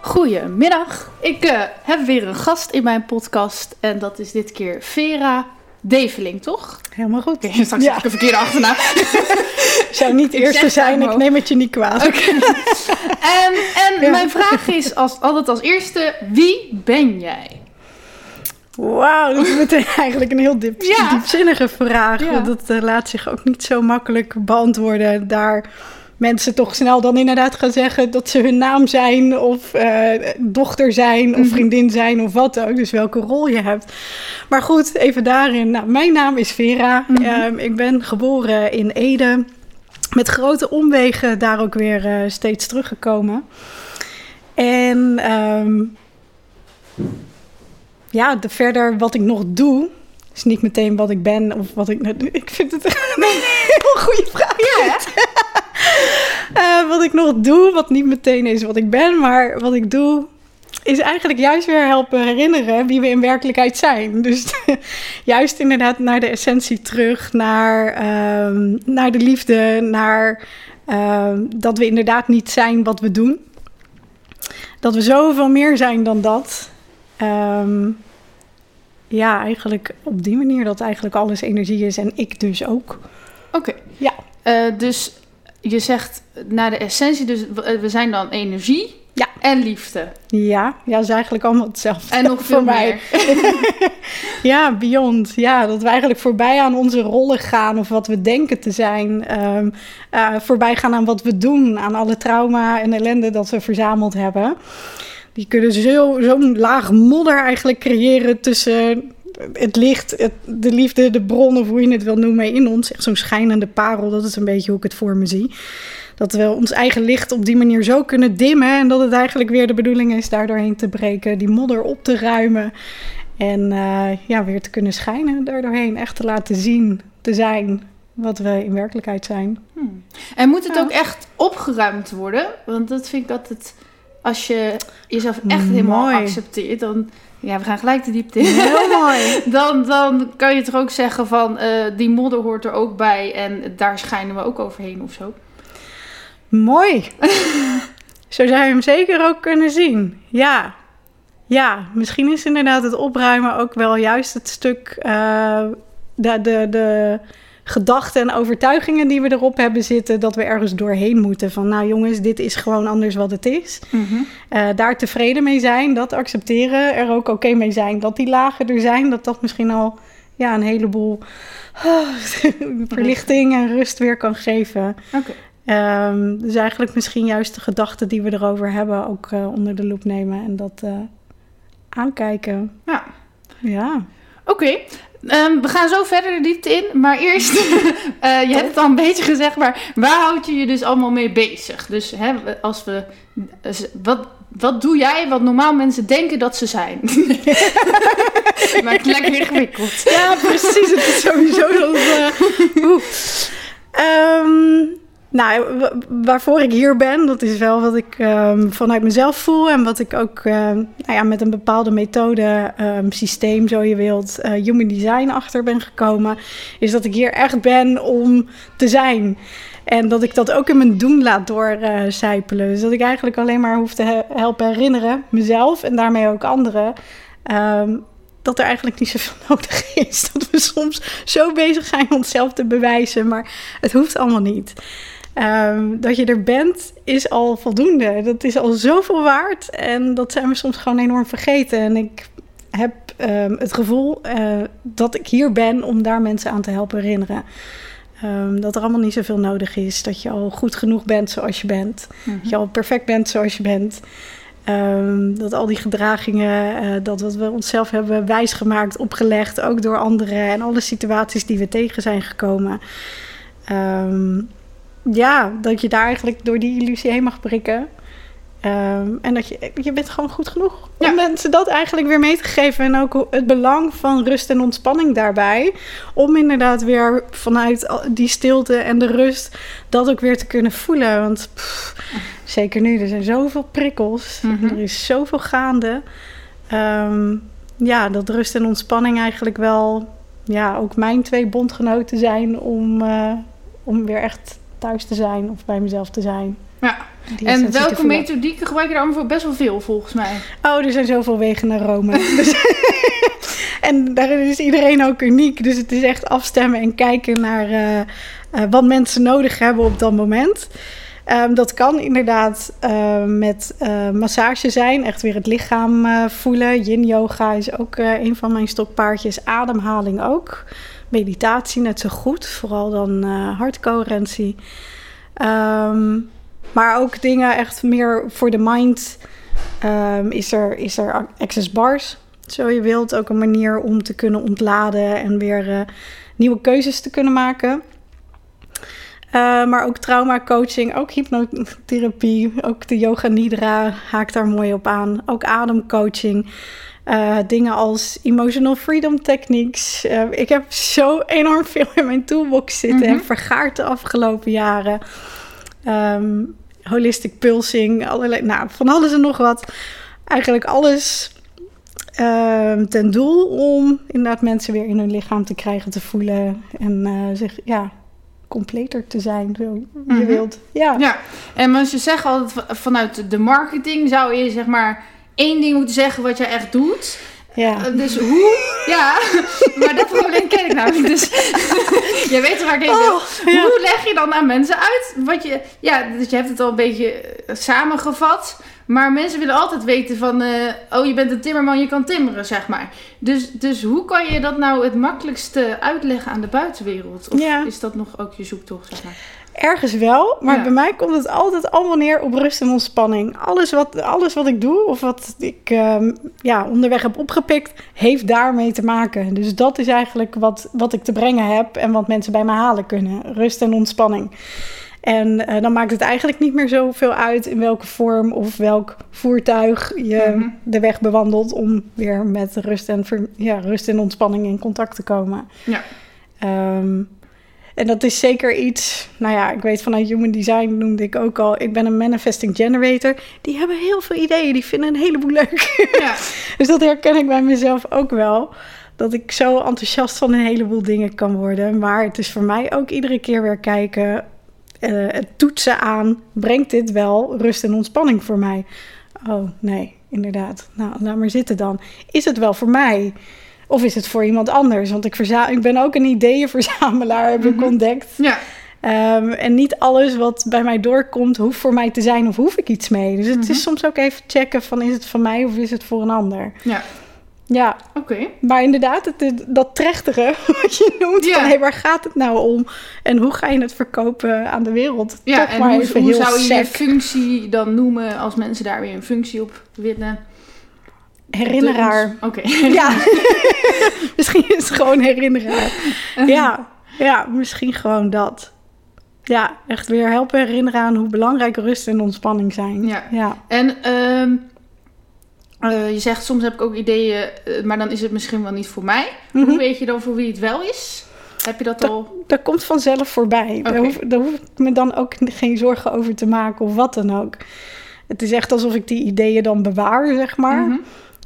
Goedemiddag. Ik uh, heb weer een gast in mijn podcast. En dat is dit keer Vera Develing, toch? Helemaal goed. Okay, straks ja. heb ik een verkeerde achternaam. Zou niet de eerste zijn, ik neem het je niet kwaad. Okay. en en ja. mijn vraag is als, altijd als eerste, wie ben jij? Wauw, dat is meteen eigenlijk een heel diep, ja. diepzinnige vraag. Want dat uh, laat zich ook niet zo makkelijk beantwoorden. Daar mensen toch snel dan inderdaad gaan zeggen dat ze hun naam zijn of uh, dochter zijn of vriendin zijn of wat ook. Dus welke rol je hebt. Maar goed, even daarin. Nou, mijn naam is Vera. Mm -hmm. uh, ik ben geboren in Ede. Met grote omwegen daar ook weer uh, steeds teruggekomen. En um, ja, de, verder wat ik nog doe, is niet meteen wat ik ben of wat ik. Ik vind het een heel goede vraag. Ja, uh, wat ik nog doe, wat niet meteen is wat ik ben, maar wat ik doe, is eigenlijk juist weer helpen herinneren wie we in werkelijkheid zijn. Dus juist inderdaad naar de essentie terug, naar, uh, naar de liefde, naar uh, dat we inderdaad niet zijn wat we doen. Dat we zoveel meer zijn dan dat. Um, ja, eigenlijk op die manier dat eigenlijk alles energie is en ik dus ook. Oké. Okay. Ja. Uh, dus je zegt naar de essentie, dus we zijn dan energie ja. en liefde. Ja, ja, dat is eigenlijk allemaal hetzelfde. En nog veel voor mij. ja, beyond. Ja, dat we eigenlijk voorbij aan onze rollen gaan of wat we denken te zijn. Um, uh, voorbij gaan aan wat we doen, aan alle trauma en ellende dat we verzameld hebben. Die kunnen zo'n zo laag modder eigenlijk creëren tussen het licht, het, de liefde, de bron of hoe je het wil noemen in ons. Echt zo'n schijnende parel, dat is een beetje hoe ik het voor me zie. Dat we ons eigen licht op die manier zo kunnen dimmen en dat het eigenlijk weer de bedoeling is daardoorheen te breken, die modder op te ruimen en uh, ja, weer te kunnen schijnen daardoorheen. Echt te laten zien, te zijn wat we in werkelijkheid zijn. Hmm. En moet het ja. ook echt opgeruimd worden? Want dat vind ik altijd, als je jezelf echt helemaal Mooi. accepteert, dan ja, we gaan gelijk de diepte in. Heel mooi. dan, dan kan je toch ook zeggen van uh, die modder hoort er ook bij en daar schijnen we ook overheen of zo. Mooi. zo zou je hem zeker ook kunnen zien. Ja. Ja, misschien is inderdaad het opruimen ook wel juist het stuk uh, de, de, de gedachten en overtuigingen die we erop hebben zitten, dat we ergens doorheen moeten. Van nou jongens, dit is gewoon anders wat het is. Mhm. Mm -hmm. uh, daar tevreden mee zijn, dat accepteren, er ook oké okay mee zijn dat die lagen er zijn, dat dat misschien al ja, een heleboel oh, verlichting en rust weer kan geven. Okay. Um, dus eigenlijk misschien juist de gedachten die we erover hebben ook uh, onder de loep nemen en dat uh, aankijken. Ja. Ja. Oké. Um, we gaan zo verder de diepte in. Maar eerst, uh, je hebt het al een beetje gezegd, maar waar houd je je dus allemaal mee bezig? Dus hè, als we, wat, wat doe jij wat normaal mensen denken dat ze zijn? Maakt het lekker ingewikkeld. Ja, precies. Het is sowieso dat... Uh, um, nou, waarvoor ik hier ben, dat is wel wat ik um, vanuit mezelf voel. En wat ik ook uh, nou ja, met een bepaalde methode, um, systeem zo je wilt, uh, human design achter ben gekomen. Is dat ik hier echt ben om te zijn. En dat ik dat ook in mijn doen laat doorcijpelen. Dus dat ik eigenlijk alleen maar hoef te he helpen herinneren, mezelf en daarmee ook anderen. Dat er eigenlijk niet zoveel nodig is. Dat we soms zo bezig zijn onszelf te bewijzen, maar het hoeft allemaal niet. Um, dat je er bent is al voldoende. Dat is al zoveel waard. En dat zijn we soms gewoon enorm vergeten. En ik heb um, het gevoel uh, dat ik hier ben om daar mensen aan te helpen herinneren. Um, dat er allemaal niet zoveel nodig is. Dat je al goed genoeg bent zoals je bent. Mm -hmm. Dat je al perfect bent zoals je bent. Um, dat al die gedragingen, uh, dat wat we onszelf hebben wijsgemaakt, opgelegd, ook door anderen en alle situaties die we tegen zijn gekomen. Um, ja, dat je daar eigenlijk door die illusie heen mag prikken. Ehm, en dat je, je bent gewoon goed genoeg. Ja. Om mensen dat eigenlijk weer mee te geven. En ook het belang van rust en ontspanning daarbij. Om inderdaad weer vanuit die stilte en de rust dat ook weer te kunnen voelen. Want pff, zeker nu, er zijn zoveel prikkels. Mhm. Er is zoveel gaande. Ehm, ja, dat rust en ontspanning eigenlijk wel... Ja, ook mijn twee bondgenoten zijn om, eh, om weer echt thuis te zijn. Of bij mezelf te zijn. Ja. En welke methodieken gebruik je daar allemaal voor? Best wel veel, volgens mij. Oh, er zijn zoveel wegen naar Rome. Dus- en daarin is iedereen ook uniek. Dus het is echt afstemmen en kijken naar eh, eh, wat mensen nodig hebben op dat moment. Ehm, dat kan inderdaad eh, met massage zijn. Echt weer het lichaam voelen. Yin yoga is ook een van mijn stokpaardjes. Ademhaling ook. Meditatie net zo goed. Vooral dan eh hartcoherentie. Ehm, maar ook dingen echt meer voor de mind. Ehm, is, er, is er access bars, zo je wilt. Ook een manier om te kunnen ontladen en weer eh, nieuwe keuzes te kunnen maken. Eh, maar ook trauma coaching, ook hypnotherapie, ook de yoga nidra haakt daar mooi op aan. Ook ademcoaching. Eh, dingen als emotional freedom techniques. Eh, ik heb zo enorm veel in mijn toolbox zitten en Mhm. vergaard de afgelopen jaren. Ehm, holistic pulsing, allerlei, nou, van alles en nog wat. Eigenlijk alles ehm, ten doel om inderdaad mensen weer in hun lichaam te krijgen, te voelen en eh, zich, ja, completer te zijn, zo je Mhm. wilt. Ja. Ja, en als je zegt altijd va- vanuit de marketing zou je zeg maar één ding moeten zeggen wat jij echt doet. ja. Eh, Dus hoe? Ja, maar dat probleem ken ik namelijk. Dus je weet waar ik heen wil. Oh, ja. Hoe leg je dan aan mensen uit wat je... Ja, dus je hebt het al een beetje eh, samengevat. Maar mensen willen altijd weten van... eh, oh, je bent een timmerman, je kan timmeren, zeg maar. Dus, dus hoe kan je dat nou het makkelijkste uitleggen aan de buitenwereld? Of Ja. is dat nog ook je zoektocht, zeg maar? Ergens wel, maar Ja. bij mij komt het altijd allemaal neer op rust en ontspanning. Alles wat, alles wat ik doe of wat ik ehm, ja, onderweg heb opgepikt, heeft daarmee te maken. Dus dat is eigenlijk wat, wat ik te brengen heb en wat mensen bij me halen kunnen. Rust en ontspanning. En eh, dan maakt het eigenlijk niet meer zoveel uit in welke vorm of welk voertuig je Mhm. de weg bewandelt om weer met rust en, ja, rust en ontspanning in contact te komen. Ja. Ehm, en dat is zeker iets, nou ja, ik weet vanuit Human Design noemde ik ook al, ik ben een manifesting generator. Die hebben heel veel ideeën, die vinden een heleboel leuk. Ja. dus dat herken ik bij mezelf ook wel. Dat ik zo enthousiast van een heleboel dingen kan worden. Maar het is voor mij ook iedere keer weer kijken, eh, het toetsen aan, brengt dit wel rust en ontspanning voor mij? Oh nee, inderdaad. Nou, laat maar zitten dan. Is het wel voor mij? Of is het voor iemand anders? Want ik, ik ben ook een ideeënverzamelaar, heb ik Mhm. ontdekt. Ja. Ehm, en niet alles wat bij mij doorkomt, hoeft voor mij te zijn of hoef ik iets mee. Dus het Mhm. is soms ook even checken van is het van mij of is het voor een ander. Ja. Ja, Oké. maar inderdaad, het, dat trechtige wat je noemt, Ja. van hé, waar gaat het nou om? En hoe ga je het verkopen aan de wereld? Ja, Toch en maar hoe, even hoe heel zou je je sec. functie dan noemen als mensen daar weer een functie op willen? Herinneraar. Oké. Ja, misschien is het gewoon herinneraar. Ja, ja, misschien gewoon dat. Ja, echt weer helpen herinneren aan hoe belangrijk rust en ontspanning zijn. Ja. ja. En ehm, eh, je zegt soms heb ik ook ideeën, eh, maar dan is het misschien wel niet voor mij. Mhm. Hoe weet je dan voor wie het wel is? Heb je dat al? Dat komt vanzelf voorbij. Daar, hoef, daar hoef ik me dan ook geen zorgen over te maken of wat dan ook. Het is echt alsof ik die ideeën dan bewaar, zeg maar. Mhm.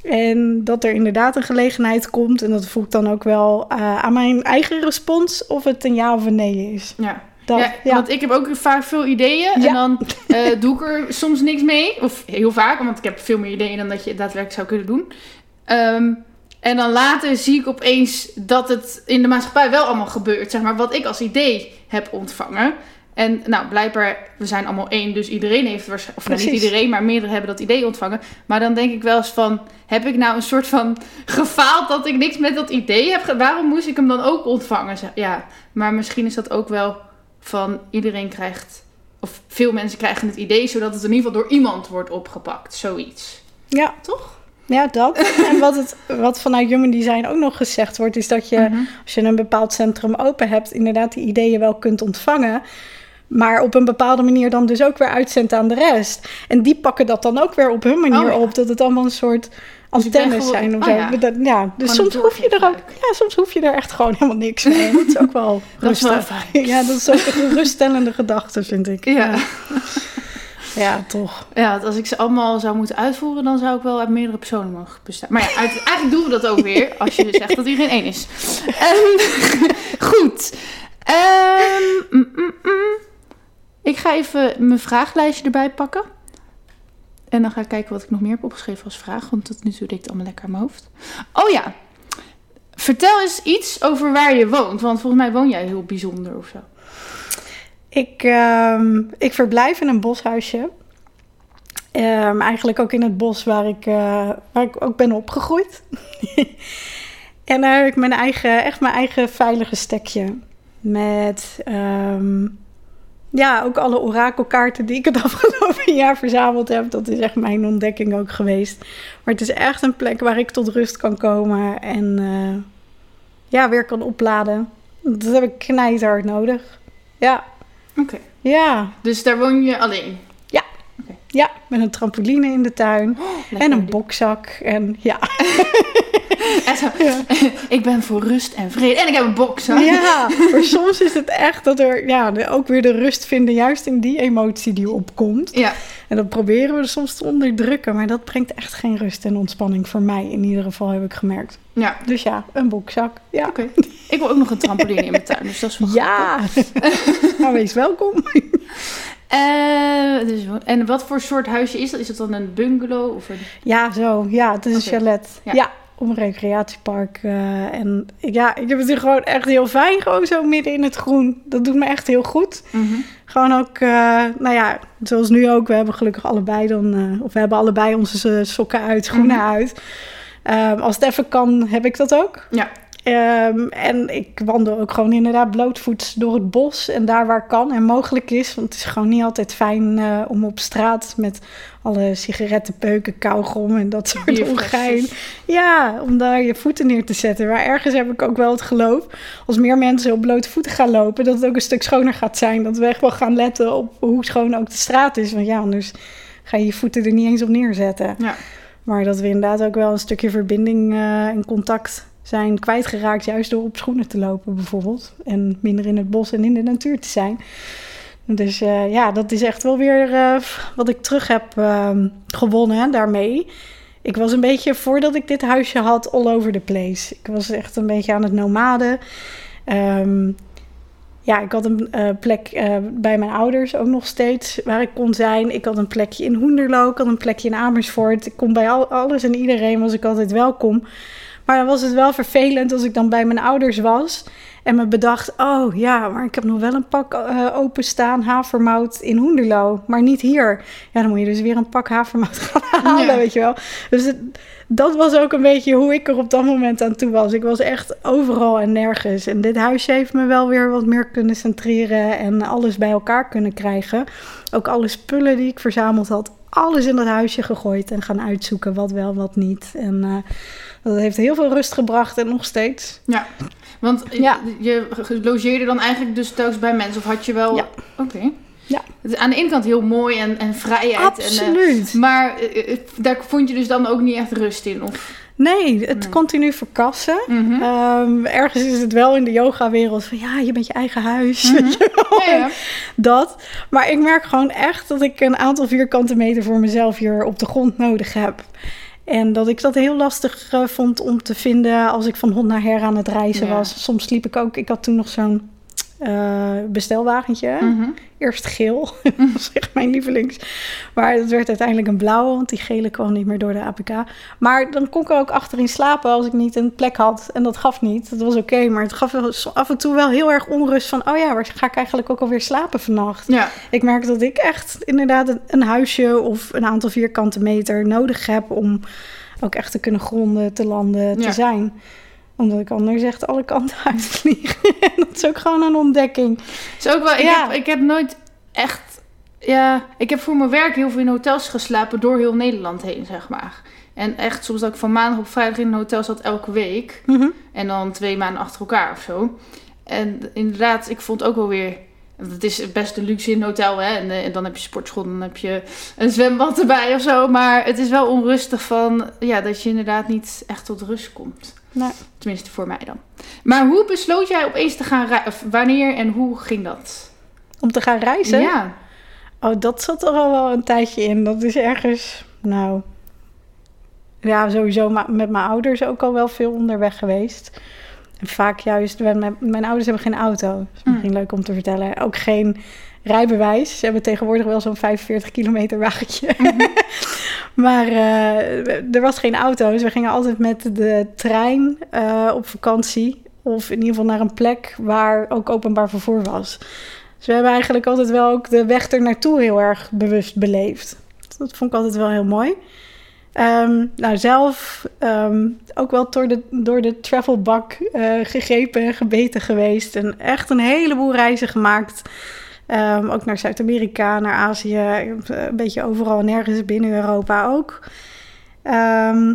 En dat er inderdaad een gelegenheid komt. En dat voel ik dan ook wel eh, aan mijn eigen respons of het een ja of een nee is. Ja. Dat, ja, ja. want ik heb ook vaak veel ideeën en dan eh, doe ik er soms niks mee. Of heel vaak, want ik heb veel meer ideeën dan dat je daadwerkelijk zou kunnen doen. Ehm, en dan later zie ik opeens dat het in de maatschappij wel allemaal gebeurt. Zeg maar, wat ik als idee heb ontvangen. En nou, blijkbaar, we zijn allemaal één, dus iedereen heeft waarschijnlijk... Of nou, niet iedereen, maar meerdere hebben dat idee ontvangen. Maar dan denk ik wel eens van, heb ik nou een soort van gefaald dat ik niks met dat idee heb? Waarom moest ik hem dan ook ontvangen? Ja, maar misschien is dat ook wel van iedereen krijgt... Of veel mensen krijgen het idee, zodat het in ieder geval door iemand wordt opgepakt. Zoiets. ja. Toch? Ja, dat. en wat, het, wat vanuit Human Design ook nog gezegd wordt, is dat je, Mhm. als je een bepaald centrum open hebt, inderdaad die ideeën wel kunt ontvangen. Maar op een bepaalde manier dan dus ook weer uitzendt aan de rest. En die pakken dat dan ook weer op hun manier Oh, ja. op. Dat het allemaal een soort Dus antennes zijn of oh, zo. ja. Dat- ja. Dus soms hoef je er ook, ja, soms hoef je er echt gewoon helemaal niks mee. Dat is ook wel rustig. Ja, dat is ook een geruststellende gedachte, vind ik. Ja. Ja, toch. ja, als ik ze allemaal zou moeten uitvoeren, dan zou ik wel uit meerdere personen mogen bestaan. Maar ja, uit- eigenlijk doen we dat ook weer als je zegt dat iedereen één is. Ehm, goed. Ehm, mm, mm, mm. Ik ga even mijn vraaglijstje erbij pakken. En dan ga ik kijken wat ik nog meer heb opgeschreven als vraag. Want tot nu toe ik het allemaal lekker in mijn hoofd. Oh ja. Vertel eens iets over waar je woont. Want volgens mij woon jij heel bijzonder of zo. Ik, ehm, ik verblijf in een boshuisje. Ehm, eigenlijk ook in het bos waar ik, eh, waar ik ook ben opgegroeid. en daar heb ik mijn eigen, echt mijn eigen veilige stekje. Met ehm, ja, ook alle orakelkaarten die ik het afgelopen jaar verzameld heb. Dat is echt mijn ontdekking ook geweest. Maar het is echt een plek waar ik tot rust kan komen en eh, ja, weer kan opladen. Dat heb ik knijterhard nodig. Ja, Oké. ja, Dus daar woon je alleen. ja, met een trampoline in de tuin en Lekker. een bokzak. En ja, Zo, ik ben voor rust en vrede. En ik heb een bokser. ja, maar soms is het echt dat er ja, ook weer de rust vinden, juist in die emotie die opkomt. Ja. En dat proberen we soms te onderdrukken, maar dat brengt echt geen rust en ontspanning voor mij in ieder geval, heb ik gemerkt. Ja. Dus ja, een bokzak. Ja, Oké. Ik wil ook nog een trampoline in mijn tuin, dus dat is wel ja. nou, wees welkom. Eh, dus, en wat voor soort huisje is dat? Is het dan een bungalow of een... Ja, zo. Ja, het is een chalet. Ja. Ja. Op een recreatiepark. eh, en ja, ik heb het hier gewoon echt heel fijn. Gewoon zo midden in het groen. Dat doet me echt heel goed. Gewoon ook, eh, nou ja, zoals nu ook. We hebben gelukkig allebei dan, eh, of we hebben allebei onze sokken uit, schoenen Mhm. uit. Ehm, als het even kan, heb ik dat ook. Ja. Ehm, en ik wandel ook gewoon inderdaad blootvoets door het bos. En daar waar kan en mogelijk is. Want het is gewoon niet altijd fijn eh, om op straat met alle sigarettenpeuken, kauwgom en dat soort ongein. Ja, om daar je voeten neer te zetten. Maar ergens heb ik ook wel het geloof, als meer mensen op blote voeten gaan lopen, dat het ook een stuk schoner gaat zijn. Dat we echt wel gaan letten op hoe schoon ook de straat is. Want ja, anders ga je je voeten er niet eens op neerzetten. Ja. Maar dat we inderdaad ook wel een stukje verbinding eh, en contact zijn kwijtgeraakt, juist door op schoenen te lopen bijvoorbeeld. En minder in het bos en in de natuur te zijn. Dus eh, ja, dat is echt wel weer eh, wat ik terug heb ehm, gewonnen daarmee. Ik was een beetje, voordat ik dit huisje had, all over the place. Ik was echt een beetje aan het nomaden. Ehm, ja, ik had een eh, plek bij mijn ouders ook nog steeds waar ik kon zijn. Ik had een plekje in Hoenderloo, ik had een plekje in Amersfoort. Ik kon bij al, alles en iedereen was ik altijd welkom. Maar dan was het wel vervelend als ik dan bij mijn ouders was en me bedacht: oh ja, maar ik heb nog wel een pak eh, openstaan havermout in Hoenderloo, maar niet hier. Ja, dan moet je dus weer een pak havermout gaan halen, Ja. weet je wel. Dus het- dat was ook een beetje hoe ik er op dat moment aan toe was. Ik was echt overal en nergens. En dit huisje heeft me wel weer wat meer kunnen centreren en alles bij elkaar kunnen krijgen. Ook alle spullen die ik verzameld had, alles in dat huisje gegooid en gaan uitzoeken wat wel, wat niet. En eh, dat heeft heel veel rust gebracht en nog steeds. Ja, want Ja. je, je logeerde dan eigenlijk dus telkens bij mensen of had je wel... Ja. Oké. Ja. Het is aan de ene kant heel mooi en, en vrijheid. En, Absoluut. eh, maar eh, eh, daar vond je dus dan ook niet echt rust in? Of... Nee, het Nee. continu verkassen. Mhm. Ehm, ergens is het wel in de yoga-wereld van ja, je bent je eigen huis. Mhm. ja. Dat. Maar ik merk gewoon echt dat ik een aantal vierkante meter voor mezelf hier op de grond nodig heb. En dat ik dat heel lastig eh, vond om te vinden als ik van hond naar her aan het reizen Ja. was. Soms sliep ik ook, ik had toen nog zo'n eh, bestelwagentje. Mhm. Eerst geel, dat was echt mijn lievelings. Maar het werd uiteindelijk een blauwe, want die gele kwam niet meer door de APK. Maar dan kon ik er ook achterin slapen als ik niet een plek had. En dat gaf niet, dat was oké. maar het gaf af en toe wel heel erg onrust van... oh ja, waar ga ik eigenlijk ook alweer slapen vannacht? Ja. Ik merk dat ik echt inderdaad een, een huisje of een aantal vierkante meter nodig heb... om ook echt te kunnen gronden, te landen, te Ja. zijn omdat ik anders echt alle kanten uitvlieg. En dat is ook gewoon een ontdekking. Is ook wel, ik, Ja. heb, ik heb nooit echt. Ja, ik heb voor mijn werk heel veel in hotels geslapen door heel Nederland heen, zeg maar. En echt soms dat ik van maandag op vrijdag in een hotel zat elke week. Mhm. En dan twee maanden achter elkaar of zo. En inderdaad, ik vond ook wel weer Het is best een luxe in een hotel, hè. En, eh, en dan heb je sportschool, dan heb je een zwembad erbij of zo. Maar het is wel onrustig van, ja, dat je inderdaad niet echt tot rust komt. Nee. Tenminste, voor mij dan. Maar hoe besloot jij opeens te gaan reizen? Wanneer en hoe ging dat? Om te gaan reizen? Ja. Oh, dat zat er al wel een tijdje in. Dat is ergens, nou... Ja, sowieso met mijn ouders ook al wel veel onderweg geweest. En vaak juist, mijn, mijn- ouders hebben geen auto. Dat is misschien leuk om te vertellen. Ook geen rijbewijs. Ze hebben tegenwoordig wel zo'n 45 kilometer wagentje. maar eh, er was geen auto. Dus we gingen altijd met de trein eh, op vakantie. Of in ieder geval naar een plek waar ook openbaar vervoer was. Dus we hebben eigenlijk altijd wel ook de weg er naartoe heel erg bewust beleefd. Dat vond ik altijd wel heel mooi. Ehm, nou, zelf ehm, ook wel door de, door de travelbak eh, gegrepen en gebeten geweest. En echt een heleboel reizen gemaakt. Ehm, ook naar Zuid-Amerika, naar Azië, een beetje overal en nergens binnen Europa ook. Ehm,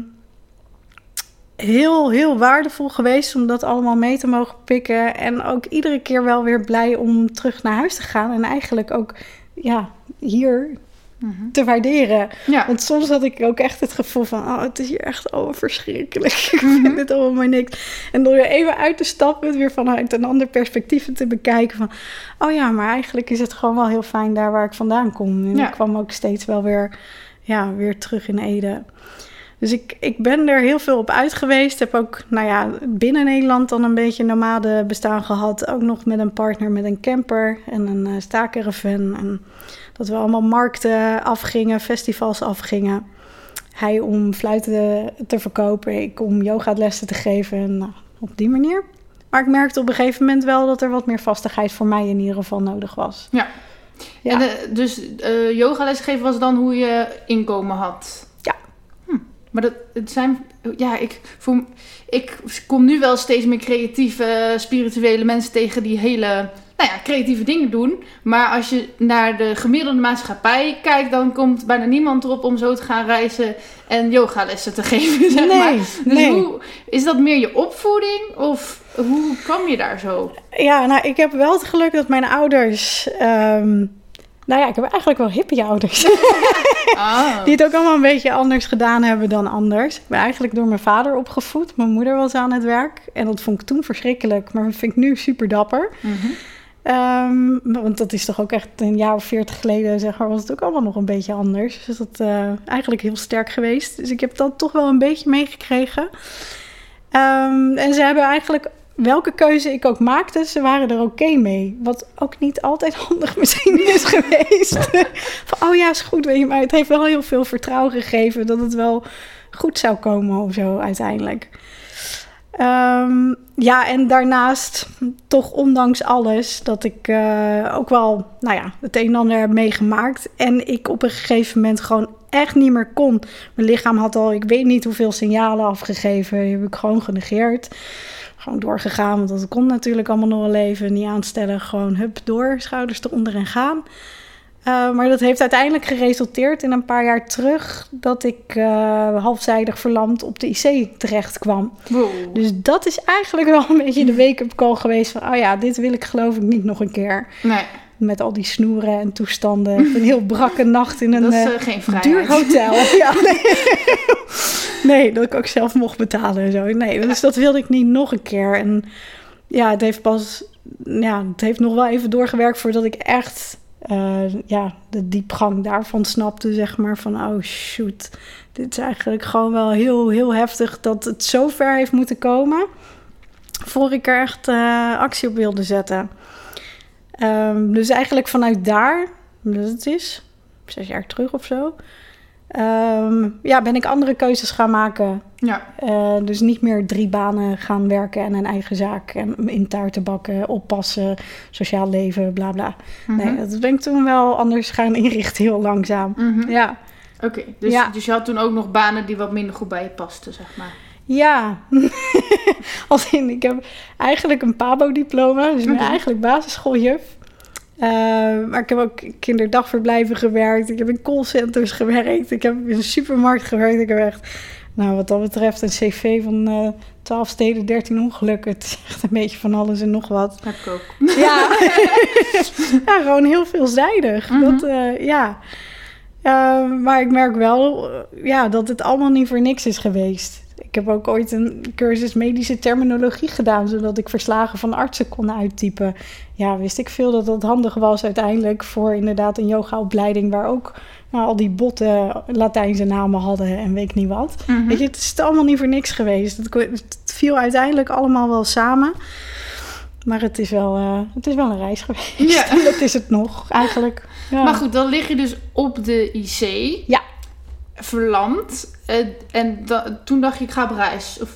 heel, heel waardevol geweest om dat allemaal mee te mogen pikken. En ook iedere keer wel weer blij om terug naar huis te gaan. En eigenlijk ook ja, hier Mhm. te waarderen. Ja. Want soms had ik ook echt het gevoel van... oh, het is hier echt allemaal verschrikkelijk. Ik Mhm. vind het allemaal maar niks. En door er even uit te stappen... het weer vanuit een ander perspectief te bekijken van... oh ja, maar eigenlijk is het gewoon wel heel fijn daar waar ik vandaan kom. En Ja. ik kwam ook steeds wel weer, ja, weer terug in Ede. Dus ik, ik ben er heel veel op uit geweest. Heb ook, nou ja, binnen Nederland dan een beetje nomade bestaan gehad. Ook nog met een partner met een camper en een uh, staakerven. En dat we allemaal markten afgingen, festivals afgingen. Hij om fluiten te verkopen, ik om yogalessen te geven. En, nou, op die manier. Maar ik merkte op een gegeven moment wel dat er wat meer vastigheid voor mij in ieder geval nodig was. Ja. Ja. En, eh, dus eh yogales geven was dan hoe je inkomen had? Ja. Hm. Maar dat het zijn... Ja, ik, voor, ik kom nu wel steeds meer creatieve, spirituele mensen tegen die hele... Nou ja, creatieve dingen doen. Maar als je naar de gemiddelde maatschappij kijkt... dan komt bijna niemand erop om zo te gaan reizen... en yogalessen te geven, zeg maar. Nee, Dus nee. hoe, is dat meer je opvoeding? Of hoe kwam je daar zo? Ja, nou, ik heb wel het geluk dat mijn ouders... ehm, nou ja, ik heb eigenlijk wel hippie ouders. Ah. Die het ook allemaal een beetje anders gedaan hebben dan anders. Ik ben eigenlijk door mijn vader opgevoed. Mijn moeder was aan het werk. En dat vond ik toen verschrikkelijk. Maar dat vind ik nu super dapper. Mhm. Ehm, want dat is toch ook echt een jaar of veertig geleden, zeg maar, was het ook allemaal nog een beetje anders. Dus dat uh, eigenlijk heel sterk geweest. Dus ik heb dat toch wel een beetje meegekregen. Um, en ze hebben eigenlijk, welke keuze ik ook maakte, ze waren er oké mee. Wat ook niet altijd handig misschien is geweest. Van, oh ja, is goed, weet je, maar het heeft wel heel veel vertrouwen gegeven dat het wel goed zou komen of zo uiteindelijk. Um, ja, en daarnaast, toch ondanks alles, dat ik uh, ook wel, nou ja, het een en ander heb meegemaakt. En ik op een gegeven moment gewoon echt niet meer kon. Mijn lichaam had al, ik weet niet hoeveel signalen afgegeven. Die heb ik gewoon genegeerd. Gewoon doorgegaan, want dat kon natuurlijk allemaal nog wel leven. Niet aanstellen, gewoon hup door, schouders eronder en gaan. Uh, maar dat heeft uiteindelijk geresulteerd in een paar jaar terug dat ik uh, halfzijdig verlamd op de IC terecht kwam. Wow. Dus dat is eigenlijk wel een beetje de wake-up call geweest van, oh ja, dit wil ik geloof ik niet nog een keer. Nee. Met al die snoeren en toestanden. een heel brakke nacht in een uh, vrijheid. duur hotel. ja, nee. nee, dat ik ook zelf mocht betalen en zo. Nee, dus dat wilde ik niet nog een keer. En ja, het heeft pas, ja, het heeft nog wel even doorgewerkt voordat ik echt uh, ja, de diepgang daarvan snapte, zeg maar. Van, oh shoot, dit is eigenlijk gewoon wel heel, heel heftig dat het zo ver heeft moeten komen... voor ik er echt uh, actie op wilde zetten. Um, dus eigenlijk vanuit daar, dat het is, zes jaar terug of zo... Um, ja, ben ik andere keuzes gaan maken. Ja. Uh, dus niet meer drie banen gaan werken en een eigen zaak. En in taarten bakken, oppassen, sociaal leven, bla bla. Mm -hmm. Nee, dat ben ik toen wel anders gaan inrichten, heel langzaam. Mm -hmm. Ja. Oké, okay, dus, ja. dus je had toen ook nog banen die wat minder goed bij je pasten, zeg maar. Ja, als in, ik heb eigenlijk een PABO-diploma, dus ik ben Mhm. eigenlijk basisschooljuf. Uh, maar ik heb ook kinderdagverblijven gewerkt. Ik heb in callcenters gewerkt. Ik heb in een supermarkt gewerkt. Ik heb echt, nou wat dat betreft, een cv van uh, 12 steden, 13 ongelukken. Het is echt een beetje van alles en nog wat. Heb ik ook. Ja, ja gewoon heel veelzijdig. Mhm. dat, eh, ja. Eh, maar ik merk wel eh, ja, dat het allemaal niet voor niks is geweest. Ik heb ook ooit een cursus medische terminologie gedaan, zodat ik verslagen van artsen kon uittypen. Ja, wist ik veel dat dat handig was uiteindelijk voor inderdaad een yogaopleiding waar ook nou, al die botten Latijnse namen hadden en weet ik niet wat. Mhm. Weet je, het is allemaal niet voor niks geweest. Het viel uiteindelijk allemaal wel samen. Maar het is wel, eh, het is wel een reis geweest. Ja. dat is het nog, eigenlijk. Ja. Maar goed, dan lig je dus op de IC. Ja. Verlamd. Eh, en da- toen dacht je, ik ga op reis. Of...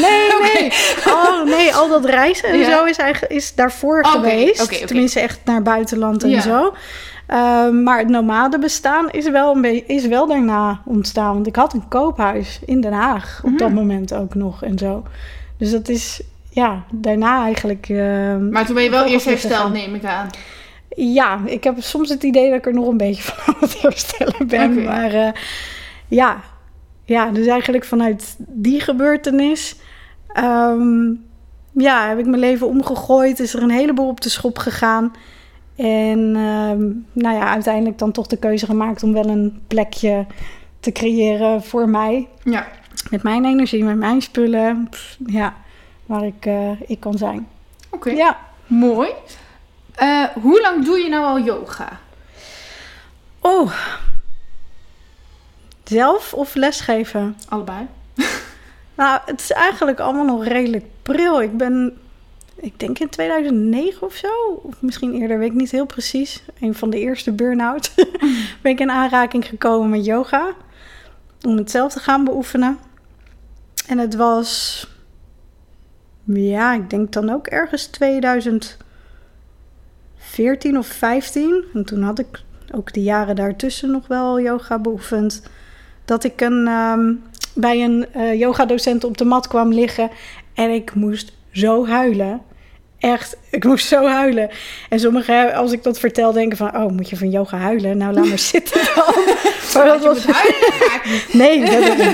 Nee, nee. Oh, nee, al dat reizen en Ja. zo is, eigenlijk, is daarvoor geweest. Tenminste, echt naar buitenland en Ja. zo. Ehm, maar het nomade bestaan is wel, een beetje, is wel daarna ontstaan. Want ik had een koophuis in Den Haag op dat Mhm. moment ook nog en zo. Dus dat is ja, daarna eigenlijk. ehm, Maar toen ben je wel eerst hersteld, neem ik aan. Ja, ik heb soms het idee dat ik er nog een beetje van aan het herstellen ben. Maar eh, ja. ja, dus eigenlijk vanuit die gebeurtenis... ehm, ja, heb ik mijn leven omgegooid. Is er een heleboel op de schop gegaan. En ehm, nou ja, uiteindelijk dan toch de keuze gemaakt om wel een plekje te creëren voor mij. Ja. Met mijn energie, met mijn spullen. Pff, ja, waar ik, eh, ik kan zijn. Oké. Ja. Mooi. Eh, hoe lang doe je nou al yoga? Oh. Zelf of lesgeven? Allebei. Nou, het is eigenlijk allemaal nog redelijk pril. Ik ben, ik denk in 2009 of zo, of misschien eerder, weet ik niet heel precies. Een van de eerste burn-out ben ik in aanraking gekomen met yoga. Om het zelf te gaan beoefenen. En het was, ja, ik denk dan ook ergens 2014 of 15. En toen had ik ook de jaren daartussen nog wel yoga beoefend. Dat ik een, ehm, bij een eh yogadocent op de mat kwam liggen. En ik moest zo huilen. Echt, ik moest zo huilen. En sommigen, als ik dat vertel, denken van... Oh, moet je van yoga huilen? Nou, laat maar zitten dan. Maar dat was- huilen, dat niet. Nee,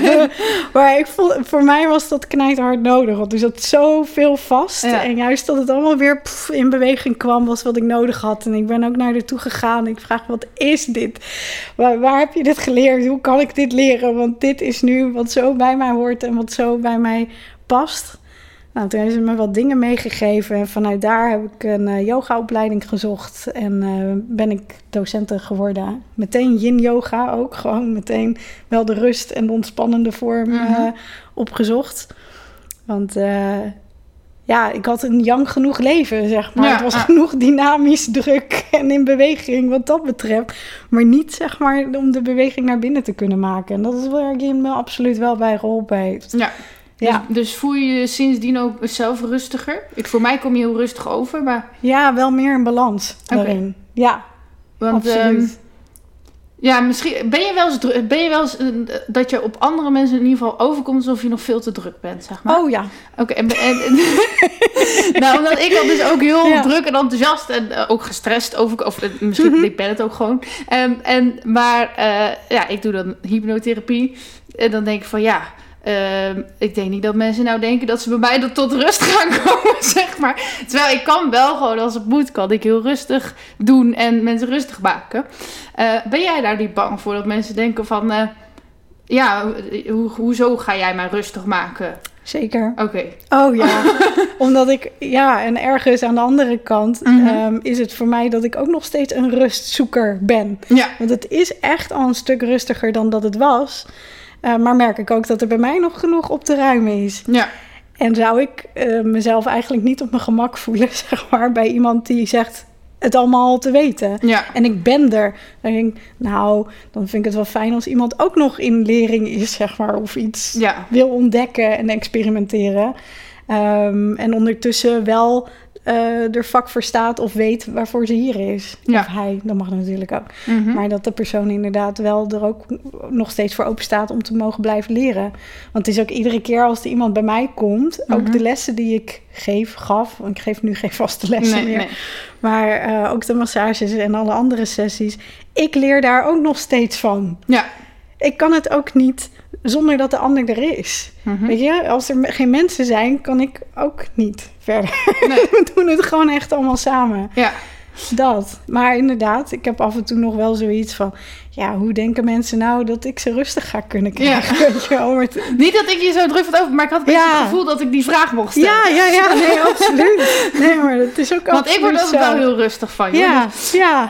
dat, maar ik voel, voor mij was dat knijterhard nodig. Want er zat zoveel vast. Ja. En juist dat het allemaal weer pff, in beweging kwam, was wat ik nodig had. En ik ben ook naar toe gegaan. Ik vraag, wat is dit? Waar, waar heb je dit geleerd? Hoe kan ik dit leren? Want dit is nu wat zo bij mij hoort en wat zo bij mij past. Nou, toen hebben ze me wat dingen meegegeven. En vanuit daar heb ik een eh, yogaopleiding gezocht. En eh, ben ik docenten geworden. Meteen yin yoga ook. Gewoon meteen wel de rust en de ontspannende vorm eh, Mhm. opgezocht. Want eh, ja, ik had een jong genoeg leven, zeg maar. Ja, het was genoeg dynamisch, druk en in beweging wat dat betreft. Maar niet, zeg maar, om de beweging naar binnen te kunnen maken. En dat is waar Yin me absoluut wel bij geholpen heeft. Ja. Ja. Dus, dus voel je je sindsdien ook zelf rustiger? Ik, voor mij kom je heel rustig over, maar... Ja, wel meer in balans daarin. Ja, Want, ehm, absoluut. ja, misschien... Ben je wel eens, ben je wel eens eh, dat je op andere mensen in ieder geval overkomt alsof je nog veel te druk bent, zeg maar? oh ja, Oké, en, en, en- nou, omdat ik al dus ook heel Ja. druk en enthousiast en eh, ook gestrest over, of eh, misschien Mhm. ik ben het ook gewoon. Ehm, en, maar ja, ik doe dan hypnotherapie en dan denk ik van ja, ehm, ik denk niet dat mensen nou denken dat ze bij mij dan tot rust gaan komen, zeg maar. Terwijl ik kan wel gewoon, als het moet, kan ik heel rustig doen en mensen rustig maken. Eh, ben jij daar niet bang voor dat mensen denken van, eh, ja, ho- hoezo ga jij mij rustig maken? zeker. Oké. Oh ja, omdat ik, ja, en ergens aan de andere kant Mhm. ehm, is het voor mij dat ik ook nog steeds een rustzoeker ben. Ja. Want het is echt al een stuk rustiger dan dat het was. Eh, maar merk ik ook dat er bij mij nog genoeg op te ruimen is. Ja. En zou ik eh, mezelf eigenlijk niet op mijn gemak voelen, zeg maar, bij iemand die zegt het allemaal al te weten. Ja. En ik ben er. Dan denk ik, nou, dan vind ik het wel fijn als iemand ook nog in lering is, zeg maar, of iets Ja. wil ontdekken en experimenteren. Ehm, en ondertussen wel eh er vak voor staat of weet waarvoor ze hier is. Ja. Of hij, dat mag natuurlijk ook. Mhm. Maar dat de persoon inderdaad wel er ook nog steeds voor open staat om te mogen blijven leren. Want het is ook iedere keer als er iemand bij mij komt, ook Mhm. de lessen die ik geef, gaf. Want ik geef nu geen vaste lessen nee, meer. nee. Maar eh, ook de massages en alle andere sessies. Ik leer daar ook nog steeds van. Ja. Ik kan het ook niet zonder dat de ander er is. Mhm. Weet je, als er geen mensen zijn, kan ik ook niet verder. Nee. We doen het gewoon echt allemaal samen. Ja. Dat. Maar inderdaad, ik heb af en toe nog wel zoiets van... Ja, hoe denken mensen nou dat ik ze rustig ga kunnen krijgen? Weet je wel, maar het- Niet dat ik je zo druk van over, maar ik had Ja. het gevoel dat ik die vraag mocht stellen. ja, ja, ja, nee, absoluut. Nee, maar het is ook Want ik word altijd wel heel rustig van je. Ja, ja.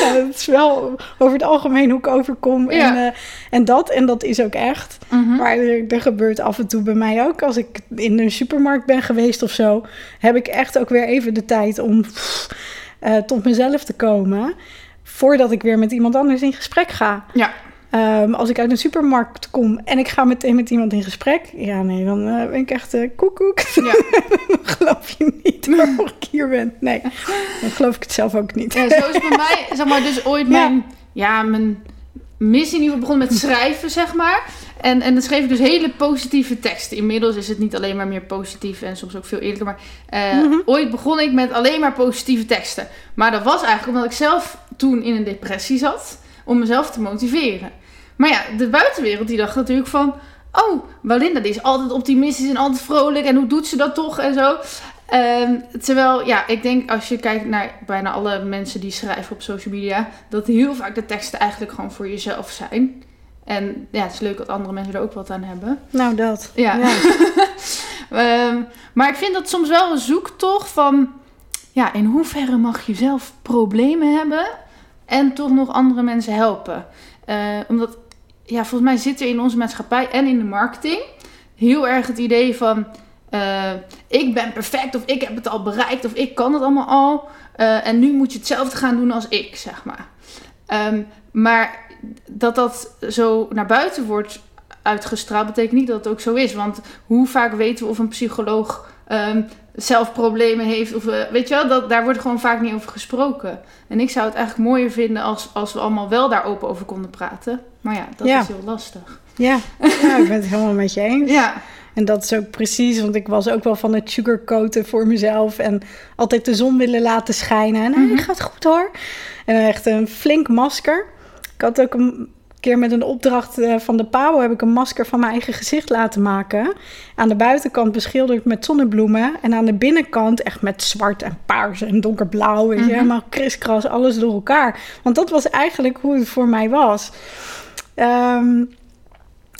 ja. Dat is wel over het algemeen hoe ik overkom. En, eh, en dat, en dat is ook echt. Mhm. Maar er, er gebeurt af en toe bij mij ook. Als ik in een supermarkt ben geweest of zo, heb ik echt ook weer even de tijd om pff, eh, tot mezelf te komen. Voordat ik weer met iemand anders in gesprek ga. Ja. Ehm, als ik uit een supermarkt kom en ik ga meteen met iemand in gesprek. Ja, nee, dan eh, ben ik echt eh koekoek. Ja. dan geloof je niet waarom ik hier ben. Nee, dan geloof ik het zelf ook niet. Ja, zo is bij mij, zeg maar, dus ooit Ja. mijn, ja, mijn missie in ieder geval begonnen met schrijven, zeg maar. En, en dan schreef ik dus hele positieve teksten. Inmiddels is het niet alleen maar meer positief en soms ook veel eerlijker. Maar eh, Mhm. ooit begon ik met alleen maar positieve teksten. Maar dat was eigenlijk omdat ik zelf toen in een depressie zat, om mezelf te motiveren. Maar ja, de buitenwereld die dacht natuurlijk van... Oh, Walinda die is altijd optimistisch en altijd vrolijk. En hoe doet ze dat toch en zo. Ehm, terwijl, ja, ik denk als je kijkt naar bijna alle mensen die schrijven op social media... dat heel vaak de teksten eigenlijk gewoon voor jezelf zijn. En ja, het is leuk dat andere mensen er ook wat aan hebben. Nou, dat. Ja. Ehm, maar ik vind dat soms wel een zoektocht van... Ja, in hoeverre mag je zelf problemen hebben en toch nog andere mensen helpen? Eh, omdat, ja, volgens mij zit er in onze maatschappij en in de marketing heel erg het idee van... eh, ik ben perfect of ik heb het al bereikt of ik kan het allemaal al. eh, en nu moet je hetzelfde gaan doen als ik, zeg maar. Ehm, maar dat dat zo naar buiten wordt uitgestraald, betekent niet dat het ook zo is. Want hoe vaak weten we of een psycholoog ehm, zelf problemen heeft? Of, eh, weet je wel, dat, daar wordt gewoon vaak niet over gesproken. En ik zou het eigenlijk mooier vinden als, als we allemaal wel daar open over konden praten. Maar ja, dat Ja. is heel lastig. Ja. ja, ik ben het helemaal met je eens. Ja, En dat is ook precies, want ik was ook wel van het sugarcoaten voor mezelf. En altijd de zon willen laten schijnen. En Mhm. het gaat goed hoor. En echt een flink masker. Ik had ook een keer met een opdracht eh, van de Pauw... heb ik een masker van mijn eigen gezicht laten maken. Aan de buitenkant beschilderd met zonnebloemen. En aan de binnenkant echt met zwart en paars en donkerblauw. Weet je, Mhm. helemaal kriskras, alles door elkaar. Want dat was eigenlijk hoe het voor mij was. Ehm,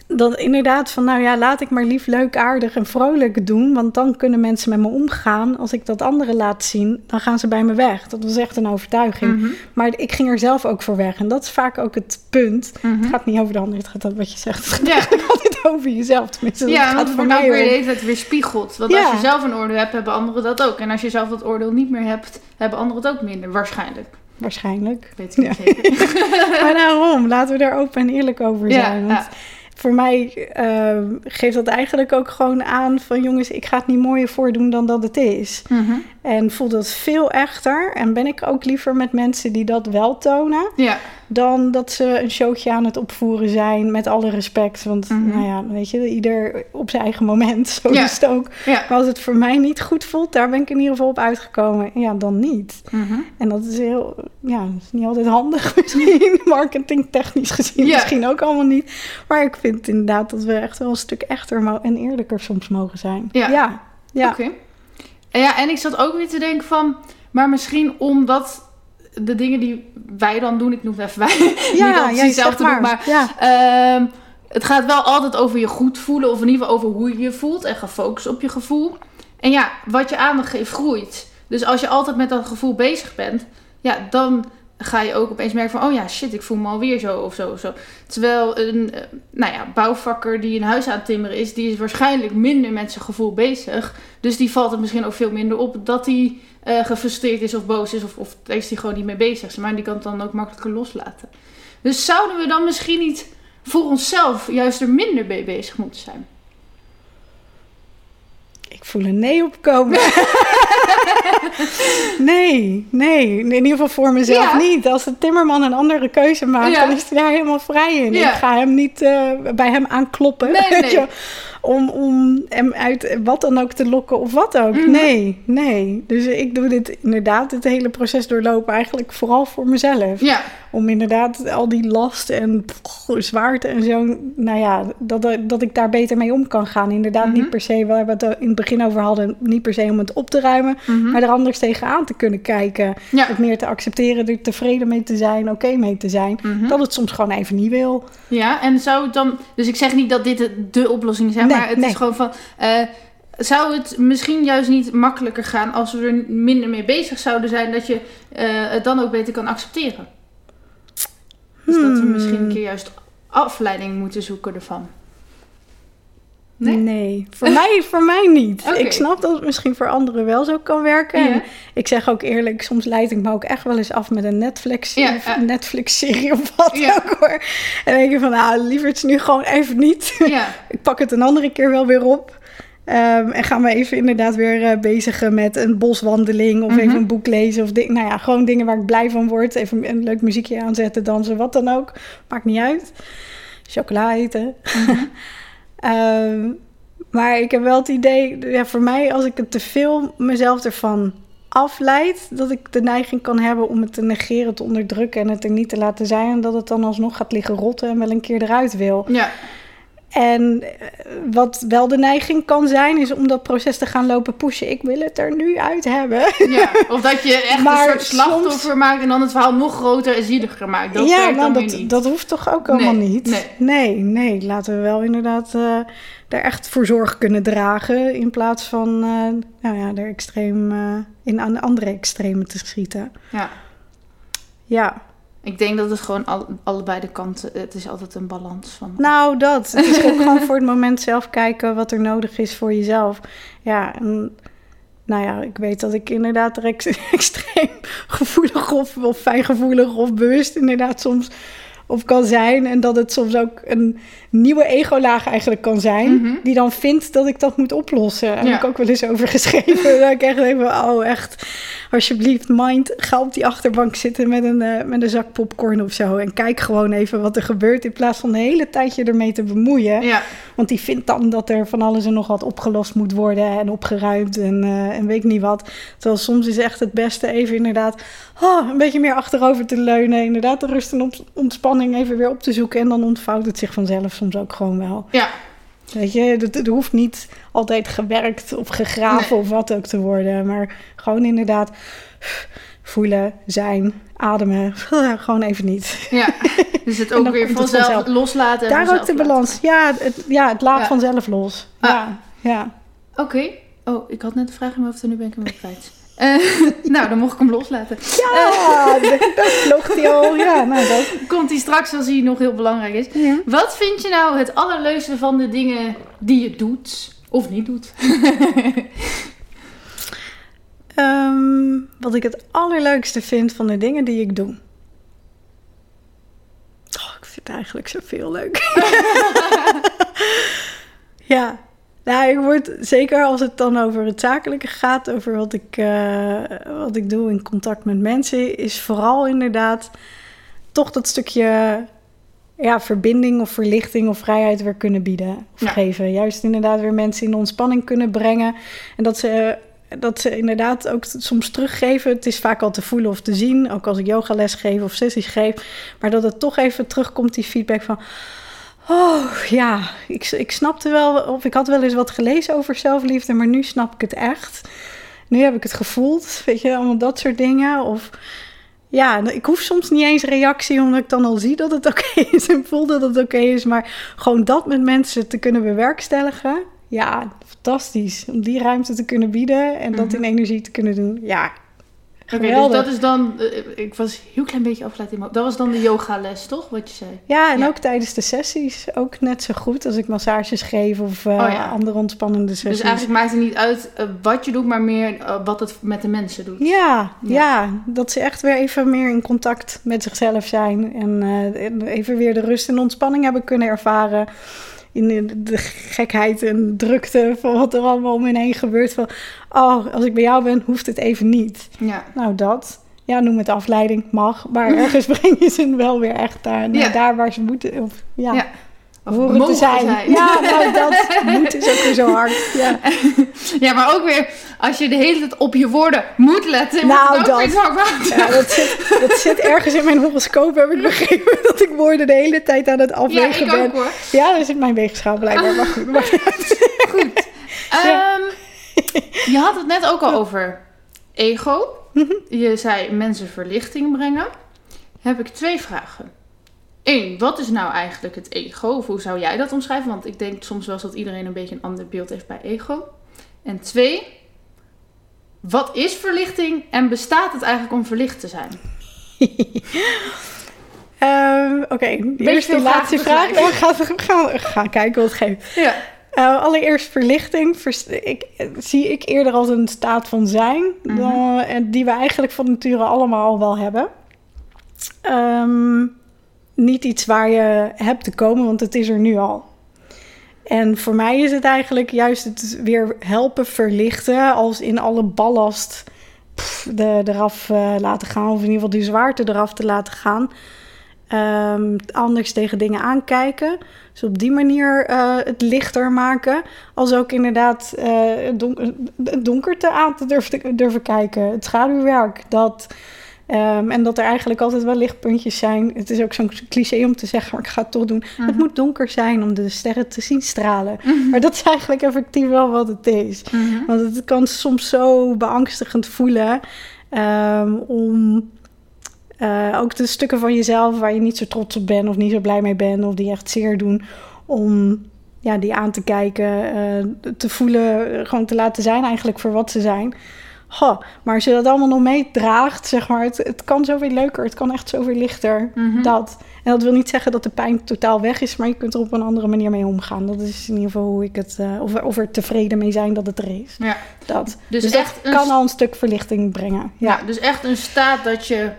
dan inderdaad van, nou ja, laat ik maar lief, leuk, aardig en vrolijk doen. Want dan kunnen mensen met me omgaan. Als ik dat anderen laat zien, dan gaan ze bij me weg. Dat was echt een overtuiging. Mhm. Maar ik ging er zelf ook voor weg. En dat is vaak ook het punt. Mhm. Het gaat niet over de ander, het gaat over wat je zegt. Het gaat Ja. altijd over jezelf. Tenminste, dat Ja, gaat want het voor mij weer tijd weer spiegeld. Want Ja. als je zelf een oordeel hebt, hebben anderen dat ook. En als je zelf dat oordeel niet meer hebt, hebben anderen het ook minder. Waarschijnlijk. Waarschijnlijk. Weet ik niet zeker. maar daarom, laten we daar open en eerlijk over zijn. Want ja. Voor mij eh, geeft dat eigenlijk ook gewoon aan van... jongens, ik ga het niet mooier voordoen dan dat het is. Mhm. En voel dat veel echter. En ben ik ook liever met mensen die dat wel tonen... Ja, dan dat ze een showtje aan het opvoeren zijn, met alle respect. Want, Mhm. nou ja, weet je, ieder op zijn eigen moment, zo Ja. is het ook. ja. Maar als het voor mij niet goed voelt, daar ben ik in ieder geval op uitgekomen. Ja, dan niet. Mhm. En dat is heel, ja, dat is niet altijd handig misschien, marketingtechnisch gezien misschien ook allemaal niet. Maar ik vind inderdaad dat we echt wel een stuk echter en eerlijker soms mogen zijn. Ja. ja. ja. Oké. Ja, en ik zat ook weer te denken van... Maar misschien omdat de dingen die wij dan doen... Ik noem het even wij. niet dat Ja, precies hetzelfde doen, maar. Ja. ehm, het gaat wel altijd over je goed voelen. Of in ieder geval over hoe je je voelt. En gefocust op je gevoel. En ja, wat je aandacht geeft, groeit. Dus als je altijd met dat gevoel bezig bent... Ja, dan ga je ook opeens merken van... Oh ja, shit, ik voel me alweer zo of zo of zo. Terwijl een eh, nou ja, bouwvakker die een huis aan het timmeren is... Die is waarschijnlijk minder met zijn gevoel bezig. Dus die valt het misschien ook veel minder op dat hij eh, gefrustreerd is of boos is. Of, of is hij gewoon niet mee bezig. Maar die kan het dan ook makkelijker loslaten. Dus zouden we dan misschien niet voor onszelf juist er minder mee bezig moeten zijn? Ik voel een nee opkomen. nee, nee. In ieder geval voor mezelf Ja. niet. Als de timmerman een andere keuze maakt, Ja. dan is hij daar helemaal vrij in. Ja. Ik ga hem niet eh, bij hem aankloppen. Nee, nee. Om, om hem uit wat dan ook te lokken of wat ook. Mhm. Nee, nee. Dus ik doe dit inderdaad, het hele proces doorlopen eigenlijk vooral voor mezelf. Ja, Om inderdaad al die last en pff, zwaarte en zo, nou ja, dat, dat ik daar beter mee om kan gaan. Inderdaad, Mhm. niet per se, waar we het in het begin over hadden, niet per se om het op te ruimen, Mhm. maar er anders tegenaan te kunnen kijken. Ja. Het meer te accepteren, er tevreden mee te zijn, oké mee te zijn. Mhm. Dat het soms gewoon even niet wil. Ja, en zou het dan... Dus ik zeg niet dat dit de- de oplossing is, hè, Nee, maar het nee. is gewoon van... eh, zou het misschien juist niet makkelijker gaan als we er minder mee bezig zouden zijn... dat je eh, het dan ook beter kan accepteren? Dus dat we Hmm. misschien een keer juist afleiding moeten zoeken ervan. Nee, Nee? voor, mij, voor mij niet. Ik snap dat het misschien voor anderen wel zo kan werken. Ja. Ik zeg ook eerlijk, soms leid ik me ook echt wel eens af met een Netflix, Ja, of. Netflix-serie wat ook hoor. En denk je van, nou, liever het nu gewoon even niet. Ja, ik pak het een andere keer wel weer op. Ehm, en ga me even inderdaad weer eh, bezigen met een boswandeling of Mhm. even een boek lezen. Of ding, nou ja, gewoon dingen waar ik blij van word. Even een leuk muziekje aanzetten, dansen, wat dan ook. Maakt niet uit. Chocola eten. Ehm, maar ik heb wel het idee, ja, voor mij, als ik het te veel mezelf ervan afleid, dat ik de neiging kan hebben om het te negeren, te onderdrukken en het er niet te laten zijn. En dat het dan alsnog gaat liggen rotten en wel een keer eruit wil. ja. En eh, wat wel de neiging kan zijn, is om dat proces te gaan lopen pushen. Ik wil het er nu uit hebben. ja. Of dat je echt Maar een soort slachtoffer maakt en dan het verhaal nog groter en zieliger maakt. Dat ja, nou, dat, niet. dat hoeft toch ook allemaal Nee, niet? nee. nee, nee. Laten we wel inderdaad eh er echt voor zorg kunnen dragen. In plaats van eh, nou ja, er extreem eh, in aan de andere extremen te schieten. Ja. Ja, Ik denk dat het gewoon al, allebei de kanten... Het is altijd een balans van... nou dat. Het is ook gewoon voor het moment zelf kijken wat er nodig is voor jezelf. Ja, en, nou ja, ik weet dat ik inderdaad er ex- extreem gevoelig of, of fijngevoelig of bewust inderdaad soms op kan zijn. En dat het soms ook een nieuwe ego-laag eigenlijk kan zijn. Mhm. Die dan vindt dat ik dat moet oplossen. Daar Ja. heb ik ook wel eens over geschreven. dat ik echt even, oh echt, alsjeblieft mind, ga op die achterbank zitten met een, eh, met een zak popcorn of zo. En kijk gewoon even wat er gebeurt in plaats van de hele tijd je ermee te bemoeien. Ja, Want die vindt dan dat er van alles en nog wat opgelost moet worden en opgeruimd en, eh, en weet ik niet wat. Terwijl soms is echt het beste even inderdaad oh, een beetje meer achterover te leunen. Inderdaad de rust en ont- even weer op te zoeken. En dan ontvouwt het zich vanzelf soms ook gewoon wel. ja. Weet je, het, het hoeft niet altijd gewerkt of gegraven Nee. of wat ook te worden. Maar gewoon inderdaad voelen, zijn, ademen. Gewoon even niet. ja. Dus het ook weer vanzelf, vanzelf. loslaten. en Daar ook de balans. Ja, het, ja, het laat Ja. vanzelf los. Ah. Ja, ja. Oké. Oh, ik had net een vraag in mijn hoofd en nu ben ik hem weer kwijt. Eh, nou, dan mocht ik hem loslaten. Ja, dat vloog hij al. Ja, nou dat. Komt hij straks als hij nog heel belangrijk is. Ja. Wat vind je nou het allerleukste van de dingen die je doet of niet doet? Ehm, wat ik het allerleukste vind van de dingen die ik doe. Oh, ik vind eigenlijk zoveel leuk. ja, nou, ik word zeker als het dan over het zakelijke gaat, over wat ik, eh, wat ik doe in contact met mensen, is vooral inderdaad toch dat stukje ja, verbinding of verlichting of vrijheid weer kunnen bieden of Ja. geven. Juist inderdaad weer mensen in ontspanning kunnen brengen. En dat ze, dat ze inderdaad ook soms teruggeven. Het is vaak al te voelen of te zien, ook als ik yogales geef of sessies geef. Maar dat het toch even terugkomt, die feedback van... Oh ja, ik, ik snapte wel, of ik had wel eens wat gelezen over zelfliefde, maar nu snap ik het echt. Nu heb ik het gevoeld, weet je, allemaal dat soort dingen. Of ja, ik hoef soms niet eens reactie, omdat ik dan al zie dat het oké is en voel dat het oké is. Maar gewoon dat met mensen te kunnen bewerkstelligen, ja, fantastisch. Om die ruimte te kunnen bieden en dat Mhm. in energie te kunnen doen, ja, Oké, dus dat is dan... eh, ik was een heel klein beetje afgeleid in mijn. Dat was dan de yogales, toch? Wat je zei. Ja, en Ja. ook tijdens de sessies ook net zo goed als ik massages geef of eh, Oh ja. andere ontspannende sessies. Dus eigenlijk maakt het niet uit eh, wat je doet, maar meer wat het met de mensen doet. Ja, Ja. ja, dat ze echt weer even meer in contact met zichzelf zijn. En, en even weer de rust en ontspanning hebben kunnen ervaren. In de, gekheid en drukte van wat er allemaal om hen heen gebeurt. Van, oh, als ik bij jou ben, hoeft het even niet. Ja. Nou, dat. Ja, noem het afleiding, mag. Maar ergens breng je ze wel weer echt daar, naar Ja. daar waar ze moeten. Of, ja, Ja. Of horen te zijn. Ja, nou, dat moet is ook weer zo hard. Ja. Ja, maar ook weer als je de hele tijd op je woorden moet letten. Nou, dat-. Ja, dat, zit, dat zit ergens in mijn horoscoop, heb ik begrepen. Dat ik woorden de hele tijd aan het Ja, afwegen ik ben. ook hoor. Ja, dat zit mijn weegschaal blijkbaar. Maar goed, maar- Goed. Ehm, je had het net ook al over ego. Mhm. Je zei mensen verlichting brengen. Heb ik twee vragen. Eén, wat is nou eigenlijk het ego? Of hoe zou jij dat omschrijven? Want ik denk soms wel eens dat iedereen een beetje een ander beeld heeft bij ego. En twee, wat is verlichting en bestaat het eigenlijk om verlicht te zijn? Ehm, Oké, eerst veel die laatste vraag. We gaan, we gaan, kijken wat het geeft. Ja. Eh, allereerst verlichting. Vers- ik, eh, zie ik eerder als een staat van zijn. Dan- en die we eigenlijk van nature allemaal al wel hebben. Ehm, niet iets waar je hebt te komen, want het is er nu al. En voor mij is het eigenlijk juist het weer helpen verlichten... als in alle ballast de, eraf eh, laten gaan... of in ieder geval die zwaarte eraf te laten gaan... Ehm, anders tegen dingen aankijken. Dus op die manier eh, het lichter maken. Als ook inderdaad eh, het don- het donkerte aan te durven, durven kijken. Het schaduwwerk. Dat, ehm, en dat er eigenlijk altijd wel lichtpuntjes zijn. Het is ook zo'n cliché om te zeggen, maar ik ga het toch doen. Het Mhm. moet donker zijn om de sterren te zien stralen. Mhm. Maar dat is eigenlijk effectief wel wat het is. Mhm. Want het kan soms zo beangstigend voelen ehm, om eh, ook de stukken van jezelf waar je niet zo trots op bent of niet zo blij mee bent of die echt zeer doen, om ja, die aan te kijken, eh, te voelen, gewoon te laten zijn eigenlijk voor wat ze zijn. Maar als je dat allemaal nog meedraagt, zeg maar, het, het kan zoveel leuker, het kan echt zoveel lichter. Mhm. Dat. En dat wil niet zeggen dat de pijn totaal weg is, maar je kunt er op een andere manier mee omgaan. Dat is in ieder geval hoe ik het, eh, of, of er tevreden mee zijn dat het er is. Ja. Dat. Dus, Dus, echt dat kan al een stuk verlichting brengen. Ja. Ja, dus echt een staat dat je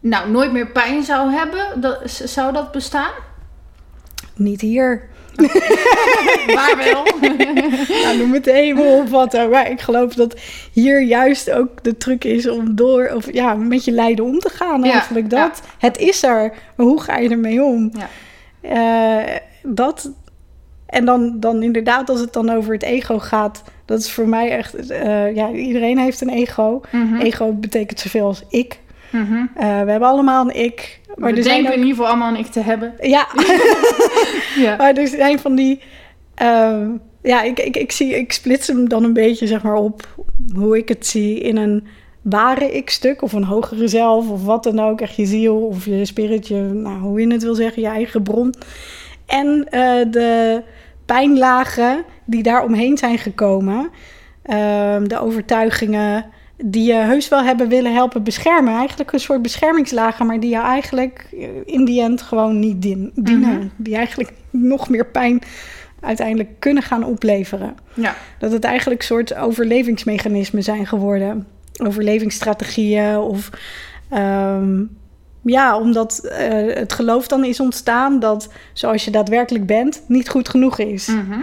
nou nooit meer pijn zou hebben. Dat, zou dat bestaan? Niet hier. Waar wel? Nou, noem het even op wat. Maar ik geloof dat hier juist ook de truc is om door, of ja, met je lijden om te gaan. Ja, Eigenlijk dat. Het is er, maar hoe ga je ermee om? Ja. Eh, dat. En dan, dan inderdaad, als het dan over het ego gaat, dat is voor mij echt, eh, ja, iedereen heeft een ego. Mhm. Ego betekent zoveel als ik. Eh, we hebben allemaal een ik. Maar We er denken ook, in ieder geval allemaal aan ik te hebben. ja, Ja. Maar er zijn van die. ehm, ja, ik, ik, ik, zie, ik splits hem dan een beetje zeg maar, op hoe ik het zie in een ware ik-stuk of een hogere zelf of wat dan ook. Echt je ziel of je spiritje, nou, hoe je het wil zeggen, je eigen bron. En eh, de pijnlagen die daar omheen zijn gekomen, ehm, de overtuigingen die je heus wel hebben willen helpen beschermen. Eigenlijk een soort beschermingslagen, maar die je eigenlijk eh, in die end gewoon niet dien- dienen. Mhm. Die eigenlijk nog meer pijn uiteindelijk kunnen gaan opleveren. ja. Dat het eigenlijk een soort overlevingsmechanismen zijn geworden. Overlevingsstrategieën of... ehm, ja, omdat eh, het geloof dan is ontstaan dat zoals je daadwerkelijk bent niet goed genoeg is Mhm.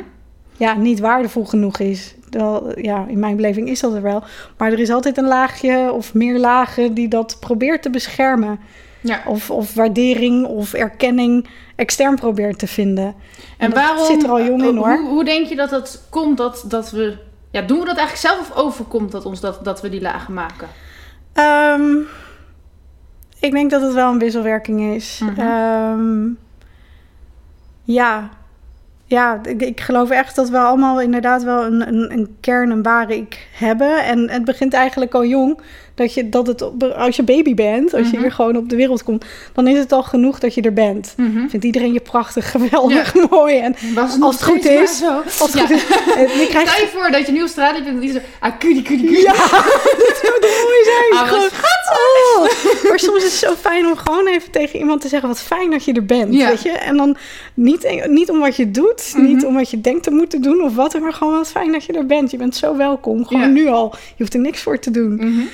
Ja, niet waardevol genoeg is. Wel, ja, in mijn beleving is dat er wel. Maar er is altijd een laagje of meer lagen die dat probeert te beschermen. ja. Of, of waardering of erkenning extern probeert te vinden. En dat waarom zit er al jong in, hoe- hoor. Hoe, hoe denk je dat het komt dat, dat we. Ja, doen we dat eigenlijk zelf of overkomt dat ons dat, dat we die lagen maken? Ehm, ik denk dat het wel een wisselwerking is. Mhm. Ehm, ja. Ja, ik, ik geloof echt dat we allemaal inderdaad wel een, een, een kern, een ware ik hebben. En het begint eigenlijk al jong. Dat, je, dat het, op- als je baby bent, als je Mhm. hier gewoon op de wereld komt, dan is het al genoeg dat je er bent. Vindt iedereen je prachtig, geweldig, mooi. En Was Als het goed is. Zo. als het Ja. goed is, en je krijgt Stel je voor dat je nu op straat bent en die zo. Ah, kudie, kudie, kudie. Ja, dat zou mooi zijn. Ah, Gewoon, oh. Maar soms is het zo fijn om gewoon even tegen iemand te zeggen... wat fijn dat je er bent, Ja. weet je? En dan niet, niet om wat je doet, Mhm. niet om wat je denkt te moeten doen of wat... maar gewoon wat fijn dat je er bent. Je bent zo welkom, gewoon nu al. Je hoeft er niks voor te doen.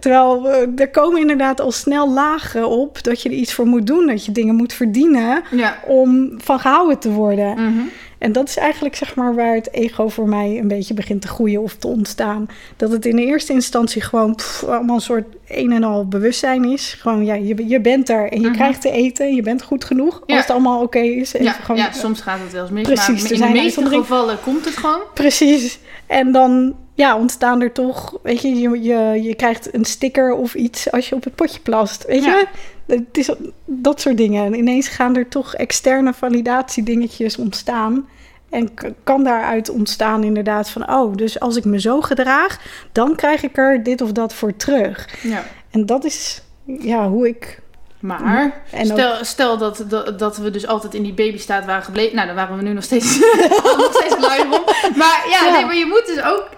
Terwijl eh, er komen inderdaad al snel lagen op... dat je er iets voor moet doen, dat je dingen moet verdienen... Ja. om van gehouden te worden. Mhm. En dat is eigenlijk zeg maar waar het ego voor mij een beetje begint te groeien of te ontstaan. Dat het in de eerste instantie gewoon pff, allemaal een soort een en al bewustzijn is. Gewoon ja, je, je bent er en je Mhm. krijgt te eten. Je bent goed genoeg Ja. als het allemaal oké is. Even Ja, gewoon, ja, soms gaat het wel eens mis, Precies, maar in de meeste gevallen komt het gewoon. Precies. En dan ja, ontstaan er toch, weet je, je, je, je krijgt een sticker of iets als je op het potje plast. Weet Ja. je? Het is dat soort dingen. En ineens gaan er toch externe validatiedingetjes ontstaan. En kan daaruit ontstaan inderdaad van, oh, dus als ik me zo gedraag, dan krijg ik er dit of dat voor terug. Ja. En dat is ja, hoe ik. Maar En stel, stel dat, dat, dat we dus altijd in die babystaat waren gebleven. Nou, dan waren we nu nog steeds, nog steeds lui. Maar ja, Ja. Nee, maar je moet dus ook...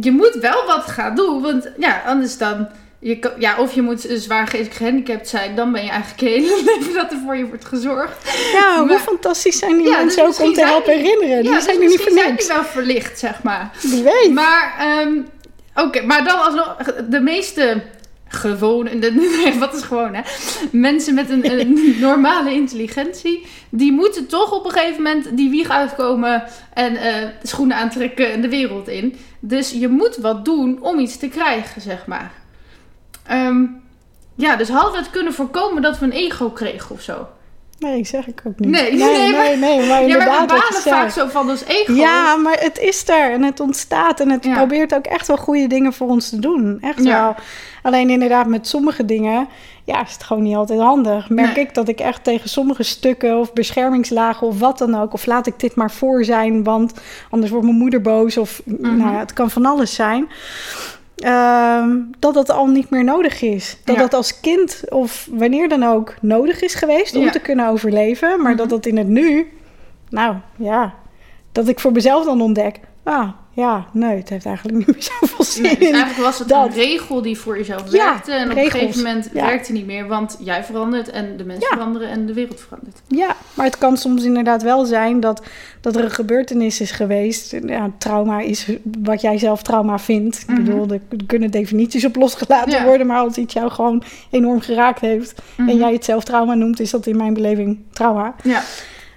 Je moet wel wat gaan doen. Want ja, anders dan... Je, kan- ja, of je moet zwaar gehandicapt zijn. Dan ben je eigenlijk je hele leven dat er voor je wordt gezorgd. Ja, hoe fantastisch zijn die Ja, dus mensen ook om te helpen die- herinneren. Die ja, zijn dus er niet voor misschien zijn niks. die wel verlicht, zeg maar. Wie weet. Maar, ehm, oké, maar dan alsnog, de meeste gewone, de, wat is gewoon hè, mensen met een, een normale intelligentie, die moeten toch op een gegeven moment die wieg uitkomen en eh, schoenen aantrekken en de wereld in. Dus je moet wat doen om iets te krijgen, zeg maar. Ehm, ja, dus hadden we het kunnen voorkomen dat we een ego kregen of zo? Nee, zeg ik ook niet. Nee, nee, nee, maar- nee, nee, maar Ja, maar inderdaad we vaak zo van ons ego. Ja, maar het is er en het ontstaat en het Ja. probeert ook echt wel goede dingen voor ons te doen. Echt Ja. wel. Alleen inderdaad met sommige dingen, ja, is het gewoon niet altijd handig. Merk Nee. ik dat ik echt tegen sommige stukken of beschermingslagen of wat dan ook, of laat ik dit maar voor zijn, want anders wordt mijn moeder boos of Mhm. nou ja, het kan van alles zijn. Ehm, dat dat al niet meer nodig is. Dat Ja. dat als kind of wanneer dan ook nodig is geweest om Ja. te kunnen overleven. Maar Mhm. dat dat in het nu, nou ja, dat ik voor mezelf dan ontdek. Ah, ja, nee, het heeft eigenlijk niet meer zoveel zin Nee, dus eigenlijk was het dat. een regel die voor jezelf Ja, werkte. En op regels. een gegeven moment Ja. werkte niet meer, want jij verandert en de mensen Ja. veranderen en de wereld verandert. Ja, maar het kan soms inderdaad wel zijn dat, dat er een gebeurtenis is geweest. Ja, trauma is wat jij zelf trauma vindt. Mhm. Ik bedoel, er kunnen definities op losgelaten worden. Maar als iets jou gewoon enorm geraakt heeft en Mhm. jij het zelf trauma noemt, is dat in mijn beleving trauma. Ja,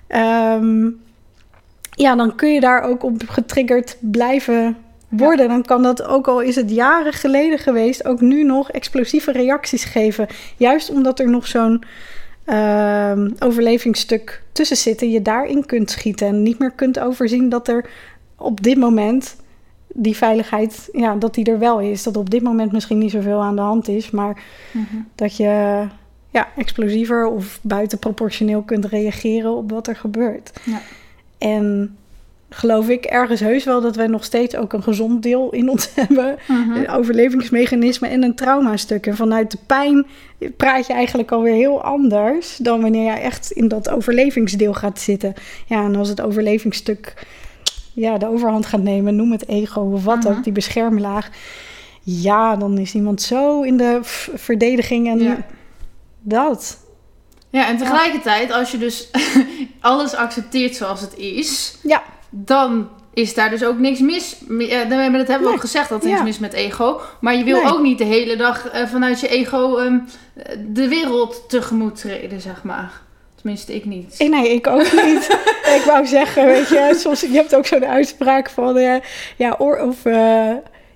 Ehm, ja, dan kun je daar ook op getriggerd blijven worden. Dan kan dat, ook al is het jaren geleden geweest, ook nu nog explosieve reacties geven. Juist omdat er nog zo'n ehm, overlevingsstuk tussen zit en je daarin kunt schieten. En niet meer kunt overzien dat er op dit moment die veiligheid, ja, dat die er wel is. Dat op dit moment misschien niet zoveel aan de hand is, maar Mhm. dat je ja, explosiever of buitenproportioneel kunt reageren op wat er gebeurt. Ja. En geloof ik ergens heus wel dat wij nog steeds ook een gezond deel in ons hebben. Een overlevingsmechanisme en een traumastuk. En vanuit de pijn praat je eigenlijk alweer heel anders dan wanneer jij echt in dat overlevingsdeel gaat zitten. Ja, en als het overlevingsstuk ja, de overhand gaat nemen, noem het ego of wat Mhm. ook, die beschermlaag. Ja, dan is iemand zo in de verdediging en Ja. dat. ja, en tegelijkertijd, als je dus alles accepteert zoals het is, Ja, dan is daar dus ook niks mis. Ja, dat hebben we ook gezegd, dat er niks Ja. mis met ego. Maar je wil Nee. ook niet de hele dag eh, vanuit je ego ehm, de wereld tegemoet treden, zeg maar. Tenminste, ik niet. Eh, nee, ik ook niet. ik wou zeggen, weet je, soms, je hebt ook zo'n uitspraak van, eh, ja, oor, of, eh,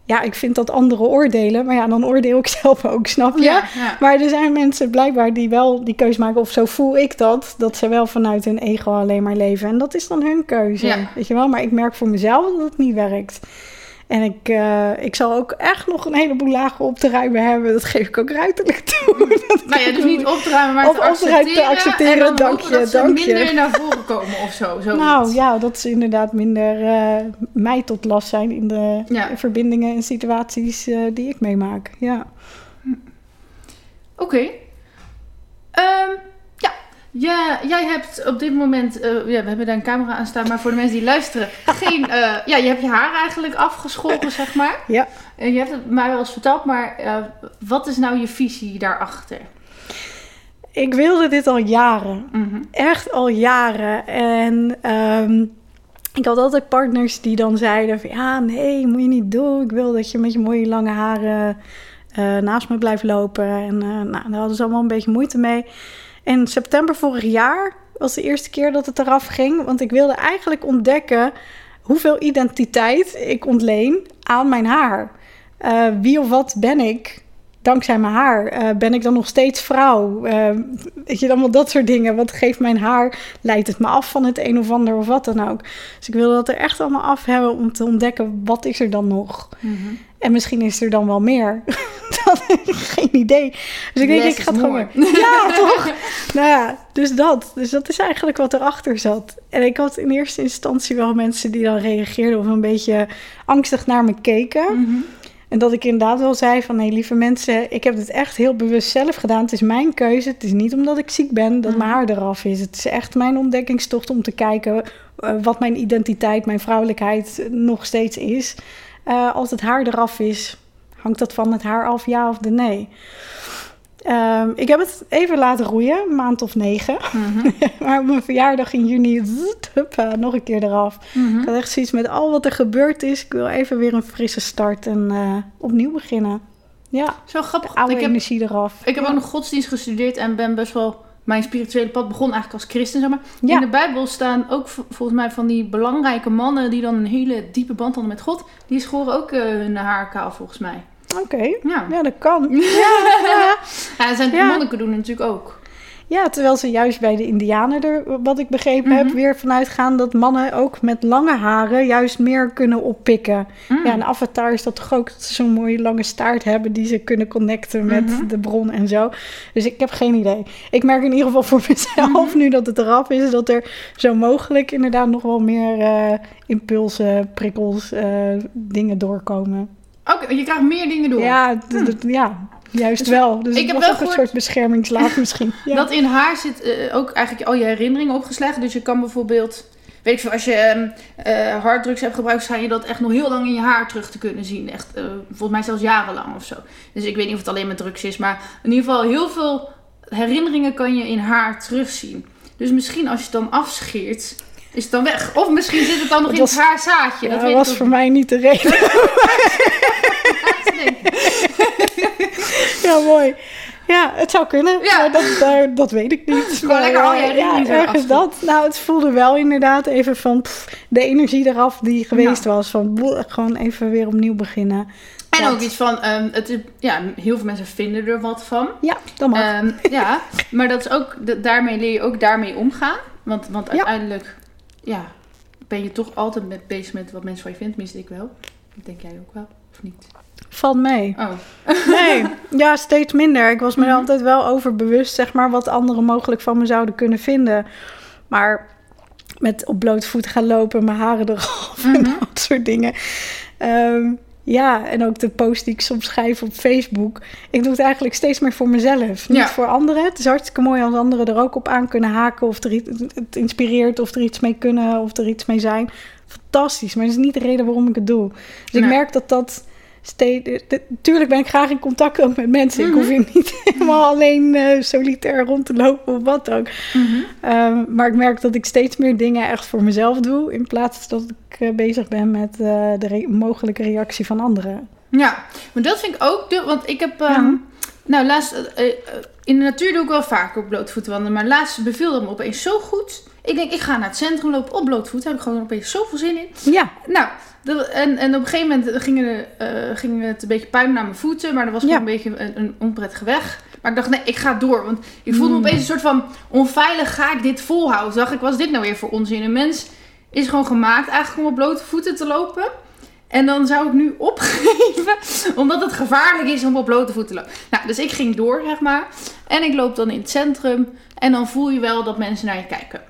ja, ik vind dat anderen oordelen, maar ja, dan oordeel ik zelf ook, snap je? ja, ja. Maar er zijn mensen blijkbaar die wel die keuze maken, of zo voel ik dat, dat ze wel vanuit hun ego alleen maar leven. En dat is dan hun keuze, Ja. weet je wel. Maar ik merk voor mezelf dat het niet werkt. En ik, eh, ik zal ook echt nog een heleboel lagen op te ruimen hebben. Dat geef ik ook ruiterlijk toe. Nou ja, dus niet op te ruimen, maar Of te op te accepteren. accepteren, en dan dank je, dat ze dank je. minder naar voren komen of zo. zoiets. Nou ja, dat ze inderdaad minder eh, mij tot last zijn in de Ja. verbindingen en situaties eh, die ik meemaak. Ja. Oké. Ehm. Ja, jij hebt op dit moment, eh, ja, we hebben daar een camera aan staan, maar voor de mensen die luisteren, geen, eh, ja, je hebt je haar eigenlijk afgeschoren, zeg maar. Ja. En je hebt het mij wel eens verteld, maar eh, wat is nou je visie daarachter? Ik wilde dit al jaren. Mhm. Echt al jaren. En ehm, ik had altijd partners die dan zeiden van... Ja, nee, moet je niet doen. Ik wil dat je met je mooie lange haren naast me blijft lopen. En nou, daar hadden ze allemaal een beetje moeite mee. En september vorig jaar was de eerste keer dat het eraf ging. Want ik wilde eigenlijk ontdekken hoeveel identiteit ik ontleen aan mijn haar. Uh, wie of wat ben ik dankzij mijn haar? Uh, ben ik dan nog steeds vrouw? Uh, weet je, allemaal dat soort dingen. Wat geeft mijn haar? Leidt het me af van het een of ander of wat dan ook? Dus ik wilde dat er echt allemaal af hebben om te ontdekken wat is er dan nog. Mm. En misschien is er dan wel meer. dat geen idee. Dus ik denk, ik ga het gewoon. Ja, toch? nou ja, dus dat. Dus dat is eigenlijk wat erachter zat. En ik had in eerste instantie wel mensen die dan reageerden of een beetje angstig naar me keken. Mm -hmm. En dat ik inderdaad wel zei van... nee, lieve mensen, ik heb het echt heel bewust zelf gedaan. Het is mijn keuze. Het is niet omdat ik ziek ben dat mijn haar eraf is. Het is echt mijn ontdekkingstocht om te kijken... Uh, wat mijn identiteit, mijn vrouwelijkheid nog steeds is. Uh, als het haar eraf is, hangt dat van het haar af, ja of de nee? Um, ik heb het even laten roeien, een maand of negen. Mm -hmm. maar op mijn verjaardag in juni, nog een keer eraf. Mm -hmm. Ik had echt zoiets met al wat er gebeurd is. Ik wil even weer een frisse start en uh, opnieuw beginnen. Ja, zo grappig. De oude ik heb, energie eraf. Ik heb ja. ook nog godsdienst gestudeerd en ben best wel... Mijn spirituele pad begon eigenlijk als christen, zeg maar. Ja. In de Bijbel staan ook volgens mij van die belangrijke mannen... die dan een hele diepe band hadden met God. Die schoren ook uh, hun haar kaal, volgens mij. Oké, okay. ja. ja. dat kan. Ja, ja. ja zijn ja. monniken doen natuurlijk ook. Ja, terwijl ze juist bij de indianen er, wat ik begrepen mm -hmm. heb, weer vanuit gaan dat mannen ook met lange haren juist meer kunnen oppikken. Mm. Ja, en Avatar is dat toch ook dat ze zo'n mooie lange staart hebben die ze kunnen connecten met mm -hmm. de bron en zo. Dus ik heb geen idee. Ik merk in ieder geval voor mezelf -hmm. nu dat het eraf is, dat er zo mogelijk inderdaad nog wel meer uh, impulsen, prikkels, uh, dingen doorkomen. Oké, okay, je krijgt meer dingen door. Ja, hm. ja juist dus wel. Dus ik heb wel een soort beschermingslaag misschien. Ja. Dat in haar zit uh, ook eigenlijk al je herinneringen opgeslagen. Dus je kan bijvoorbeeld... Weet ik veel, als je uh, harddrugs hebt gebruikt, schijn je dat echt nog heel lang in je haar terug te kunnen zien. Echt, uh, volgens mij zelfs jarenlang of zo. Dus ik weet niet of het alleen met drugs is. Maar in ieder geval, heel veel herinneringen kan je in haar terugzien. Dus misschien als je het dan afscheert, is het dan weg. Of misschien zit het dan nog dat in was, het haarzaadje. Ja, dat weet was voor mij niet de reden. ja, mooi. Ja, het zou kunnen. Ja. Maar dat, uh, dat weet ik niet. Gewoon lekker al je ja, ergens dat. Nou, het voelde wel inderdaad even van pff, de energie eraf die geweest ja. was. Van boh, gewoon even weer opnieuw beginnen. En dat. ook iets van, um, het is, ja, heel veel mensen vinden er wat van. Ja, dat mag. Um, ja, maar dat is ook, daarmee leer je ook daarmee omgaan. Want, want uiteindelijk, ja, ben je toch altijd met, bezig met wat mensen van je vinden. Tenminste, ik wel. Dat denk jij ook wel, of niet? Valt mee. Oh. nee, ja, steeds minder. Ik was me mm -hmm. altijd wel over bewust, zeg maar, wat anderen mogelijk van me zouden kunnen vinden. Maar met op blote voet gaan lopen, mijn haren eraf mm -hmm. en dat soort dingen. Um, ja, en ook de post die ik soms schrijf op Facebook. Ik doe het eigenlijk steeds meer voor mezelf. Niet ja. voor anderen. Het is hartstikke mooi als anderen er ook op aan kunnen haken. Of er iets, het inspireert, of er iets mee kunnen, of er iets mee zijn. Fantastisch, maar dat is niet de reden waarom ik het doe. Dus nee. ik merk dat dat steeds... Tuurlijk ben ik graag in contact ook met mensen. Mm -hmm. Ik hoef hier niet helemaal alleen uh, solitair rond te lopen of wat ook. Mm -hmm. um, maar ik merk dat ik steeds meer dingen echt voor mezelf doe... in plaats dat ik uh, bezig ben met uh, de re mogelijke reactie van anderen. Ja, maar dat vind ik ook... De, want ik heb... Um, ja. Nou, laatst... in de natuur doe ik wel vaker op blootvoeten wandelen. Maar laatst beviel dat me opeens zo goed... Ik denk, ik ga naar het centrum lopen op blootvoet. Daar heb ik gewoon opeens zoveel zin in. Ja. Nou, en, en op een gegeven moment ging, er, uh, ging het een beetje puin naar mijn voeten. Maar dat was gewoon ja. een beetje een, een onprettige weg. Maar ik dacht, nee, ik ga door. Want ik voelde me opeens een soort van onveilig. Ga ik dit volhouden? Dacht ik, wat is dit nou weer voor onzin? Een mens is gewoon gemaakt eigenlijk om op blote voeten te lopen. En dan zou ik nu opgeven, omdat het gevaarlijk is om op blote voeten te lopen. Nou, dus ik ging door, zeg maar. En ik loop dan in het centrum. En dan voel je wel dat mensen naar je kijken.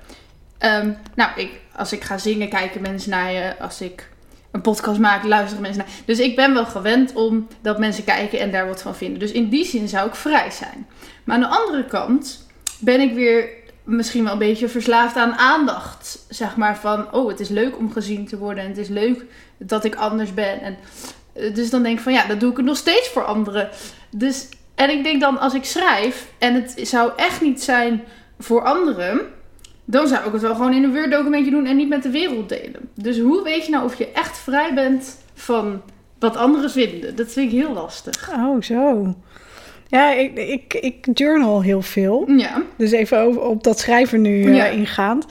Um, nou, ik, als ik ga zingen, kijken mensen naar je. Als ik een podcast maak, luisteren mensen naar. Dus ik ben wel gewend om dat mensen kijken en daar wat van vinden. Dus in die zin zou ik vrij zijn. Maar aan de andere kant ben ik weer misschien wel een beetje verslaafd aan aandacht. Zeg maar van, oh, het is leuk om gezien te worden. En het is leuk dat ik anders ben. En, dus dan denk ik van, ja, dat doe ik het nog steeds voor anderen. Dus, en ik denk dan, als ik schrijf en het zou echt niet zijn voor anderen dan zou ik het wel gewoon in een Word documentje doen en niet met de wereld delen. Dus hoe weet je nou of je echt vrij bent van wat anderen vinden? Dat vind ik heel lastig. Oh, zo. Ja, ik, ik, ik journal heel veel. Ja. Dus even over, op dat schrijven nu eh, Ja. ingaand.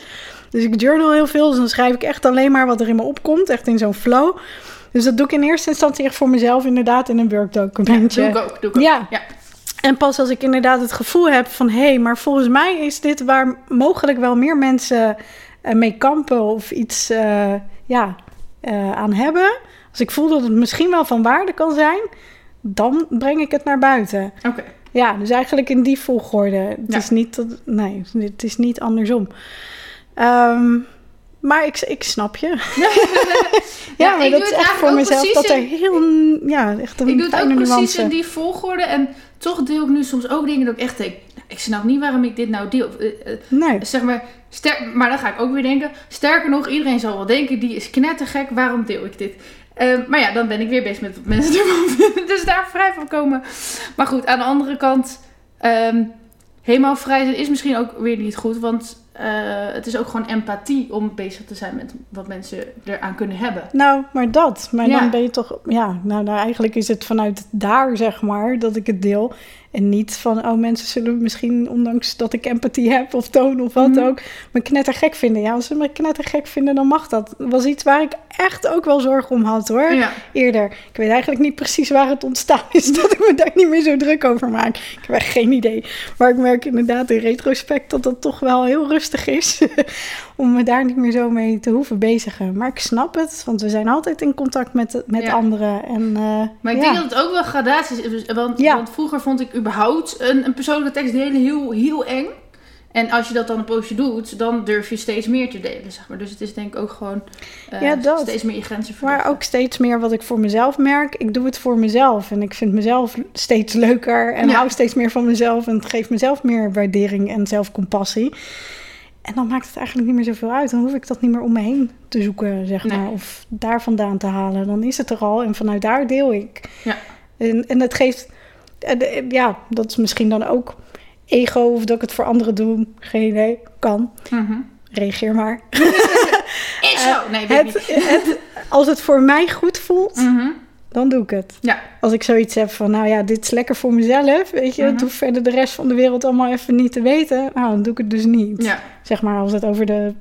Dus ik journal heel veel. Dus dan schrijf ik echt alleen maar wat er in me opkomt. Echt in zo'n flow. Dus dat doe ik in eerste instantie echt voor mezelf inderdaad in een Word documentje. Doe ik ook. Doe ik ook. Ja. ja. En pas als ik inderdaad het gevoel heb van... hé, hey, maar volgens mij is dit waar mogelijk wel meer mensen eh, mee kampen... of iets eh, ja, eh, aan hebben. Als ik voel dat het misschien wel van waarde kan zijn... dan breng ik het naar buiten. Oké. Ja, dus eigenlijk in die volgorde. Het Ja. is niet dat, nee, het is niet andersom. Ehm, maar ik, ik snap je. ja, Ja, maar ik dat doe is het echt voor mezelf dat er heel, ja, echt een Ik doe het ook precies in die volgorde. En toch deel ik nu soms ook dingen dat ik echt denk... nou, ik snap niet waarom ik dit nou deel. Eh, eh, Nee, zeg maar, ster maar dan ga ik ook weer denken... Sterker nog, iedereen zal wel denken... die is knettergek, waarom deel ik dit? Eh, maar ja, dan ben ik weer bezig met wat mensen ervan. Dus daar vrij van komen. Maar goed, aan de andere kant... ehm, helemaal vrij zijn is misschien ook weer niet goed. Want eh, het is ook gewoon empathie om bezig te zijn met wat mensen eraan kunnen hebben. nou, maar dat. Maar Ja. dan ben je toch, ja, nou, nou eigenlijk is het vanuit daar, zeg maar, dat ik het deel. En niet van, oh, mensen zullen misschien, ondanks dat ik empathie heb of toon of wat Mhm. ook, me knettergek vinden. Ja, als ze me knettergek vinden, dan mag dat. Dat was iets waar ik echt ook wel zorgen om had, hoor. Ja. eerder. Ik weet eigenlijk niet precies waar het ontstaan is dat ik me daar niet meer zo druk over maak. Ik heb echt geen idee. Maar ik merk inderdaad in retrospect dat dat toch wel heel rustig is om me daar niet meer zo mee te hoeven bezigen. Maar ik snap het, want we zijn altijd in contact met, met Ja. anderen. En, eh, Maar ik ja. denk dat het ook wel gradaties is. Want, want vroeger vond ik überhaupt een, een persoonlijke tekst delen heel, heel eng. En als je dat dan een poosje doet, dan durf je steeds meer te delen, zeg maar. Dus het is denk ik ook gewoon eh, Ja, dat. steeds meer je grenzen Maar verleggen. ook steeds meer wat ik voor mezelf merk. Ik doe het voor mezelf. En ik vind mezelf steeds leuker. En Ja. hou steeds meer van mezelf. En het geeft mezelf meer waardering en zelfcompassie. En dan maakt het eigenlijk niet meer zoveel uit. Dan hoef ik dat niet meer om me heen te zoeken, zeg Nee. maar. Of daar vandaan te halen. Dan is het er al. En vanuit daar deel ik. Ja. En, en het geeft... en, eh, Ja, dat is misschien dan ook ego. Of dat ik het voor anderen doe. Geen idee. Kan. Mhm. Reageer maar. Is zo! Nee, weet ik Het, niet. het, als het voor mij goed voelt, Mhm. dan doe ik het. Ja. Als ik zoiets heb van, nou ja, dit is lekker voor mezelf, weet je, het hoeft verder de rest van de wereld allemaal even niet te weten, nou, dan doe ik het dus niet. Ja, Zeg maar, als het over de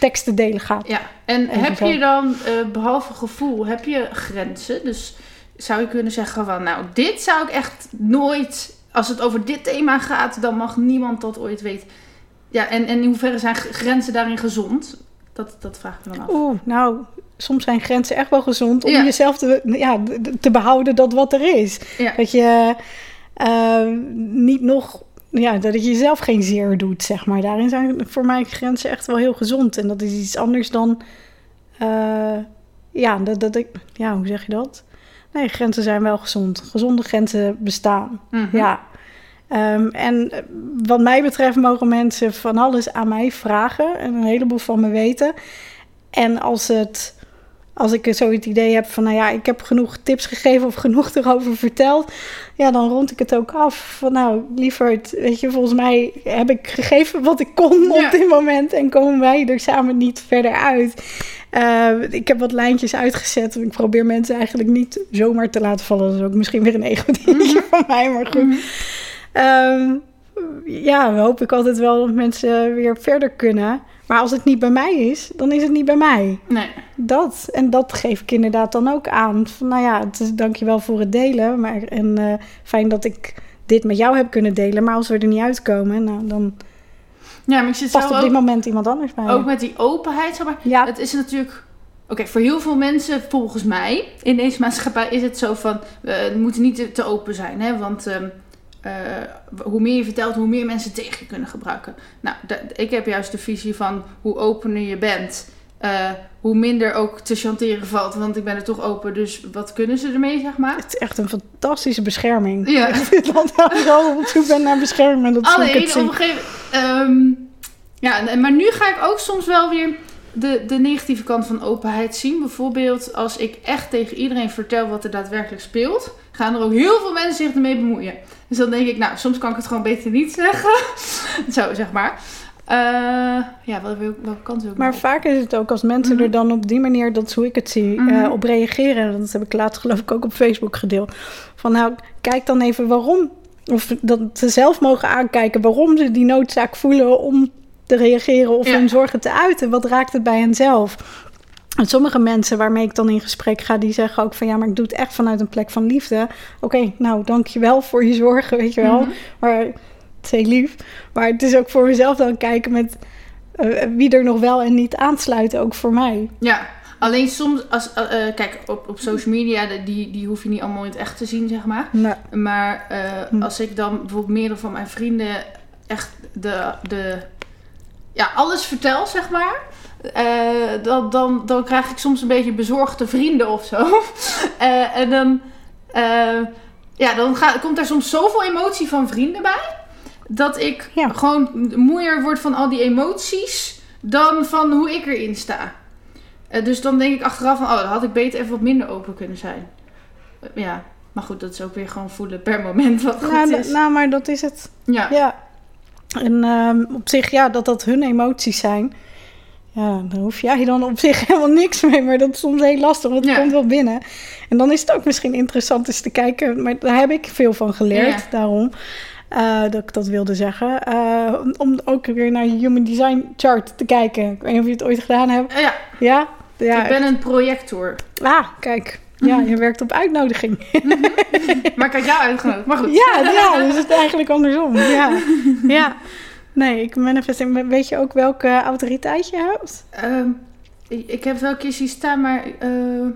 teksten delen gaat. ja. En heb je dan, eh, behalve gevoel, heb je grenzen? Dus zou je kunnen zeggen van, nou, dit zou ik echt nooit... Als het over dit thema gaat, dan mag niemand dat ooit weten. Ja, en, en in hoeverre zijn grenzen daarin gezond? Dat, dat vraag ik me dan af. Oeh, nou, soms zijn grenzen echt wel gezond om Ja. jezelf te, ja, te behouden dat wat er is. Ja. Dat je eh, niet nog, ja, dat je jezelf geen zeer doet, zeg maar. Daarin zijn voor mij grenzen echt wel heel gezond. En dat is iets anders dan, eh, ja, dat, dat ik, ja, hoe zeg je dat? Nee, grenzen zijn wel gezond. Gezonde grenzen bestaan. Mhm. Ja. Ehm, en eh, wat mij betreft mogen mensen van alles aan mij vragen en een heleboel van me weten. En als, het, als ik zo het idee heb van, nou ja, ik heb genoeg tips gegeven of genoeg erover verteld, ja, dan rond ik het ook af. Van nou, lieverd, weet je, volgens mij heb ik gegeven wat ik kon Ja. op dit moment en komen wij er samen niet verder uit. Eh, ik heb wat lijntjes uitgezet. Ik probeer mensen eigenlijk niet zomaar te laten vallen. Dat is ook misschien weer een ego-dingetje van mij, maar goed. Mhm. Ehm, ja, hoop ik altijd wel dat mensen weer verder kunnen. Maar als het niet bij mij is, dan is het niet bij mij. Nee. Dat. En dat geef ik inderdaad dan ook aan. Van, nou ja, het is, dankjewel voor het delen. Maar, en eh, fijn dat ik dit met jou heb kunnen delen. Maar als we er niet uitkomen, nou, dan Ja, maar ik zit past zelf op dit ook, moment iemand anders bij. ook met die openheid, zeg maar. ja, Het is natuurlijk... Oké, voor heel veel mensen, volgens mij, in deze maatschappij is het zo van... We moeten niet te, te open zijn, hè. Want ehm, eh, hoe meer je vertelt, hoe meer mensen tegen je kunnen gebruiken. Nou, ik heb juist de visie van hoe opener je bent... eh, hoe minder ook te chanteren valt. Want ik ben er toch open, dus wat kunnen ze ermee, zeg maar? het is echt een fantastische bescherming. Ja. Dat zo op zoek ben naar bescherming. Dat Alleen het op een gegeven ehm, ja, maar nu ga ik ook soms wel weer de, de negatieve kant van openheid zien. Bijvoorbeeld als ik echt tegen iedereen vertel wat er daadwerkelijk speelt, gaan er ook heel veel mensen zich ermee bemoeien. Dus dan denk ik, nou, soms kan ik het gewoon beter niet zeggen. Zo, zeg maar. Eh, ja, welke, welke kant wil ik Maar op? vaak is het ook als mensen Mhm. er dan op die manier, dat is hoe ik het zie, Mhm. eh, op reageren. Dat heb ik laatst geloof ik ook op Facebook gedeeld. Van nou, kijk dan even waarom of dat ze zelf mogen aankijken waarom ze die noodzaak voelen om te reageren of Ja. hun zorgen te uiten. Wat raakt het bij hen zelf? En sommige mensen waarmee ik dan in gesprek ga, die zeggen ook van ja, maar ik doe het echt vanuit een plek van liefde. Oké, nou, dank je wel voor je zorgen, weet je wel. Mhm. Maar het is heel lief. Maar het is ook voor mezelf dan kijken met eh, wie er nog wel en niet aansluit, ook voor mij. Ja, alleen soms, als, eh, eh, kijk, op, op social media, die, die hoef je niet allemaal in het echt te zien, zeg maar. Nou, Maar Hm. als ik dan bijvoorbeeld meerdere van mijn vrienden echt de, de ja, alles vertel, zeg maar. eh, dan, dan, dan krijg ik soms een beetje bezorgde vrienden of zo. Eh, en dan, eh, ja, dan ga, komt er soms zoveel emotie van vrienden bij. Dat ik Ja. gewoon moeier word van al die emoties dan van hoe ik erin sta. Dus dan denk ik achteraf van, oh, dan had ik beter even wat minder open kunnen zijn. Ja, maar goed, dat is ook weer gewoon voelen per moment wat goed nou, is. nou, maar dat is het. ja. Ja. En ehm, op zich, ja, dat dat hun emoties zijn. Ja, daar hoef jij dan op zich helemaal niks mee. Maar dat is soms heel lastig, want het Ja. komt wel binnen. En dan is het ook misschien interessant eens te kijken. Maar daar heb ik veel van geleerd, Ja. daarom. eh, dat ik dat wilde zeggen. Eh, om- ook weer naar je Human Design chart te kijken. Ik weet niet of je het ooit gedaan hebt. Ja, Ja? ja. ik ben een projector. Ah, kijk. Ja, je werkt op uitnodiging. Maar ik had jou uitgenodigd. Maar goed. Ja, ja, dus het is eigenlijk andersom. Ja, ja. Nee, ik manifesteer. Weet je ook welke autoriteit je hebt? Ehm, ik, heb wel een keer zien staan, maar eh,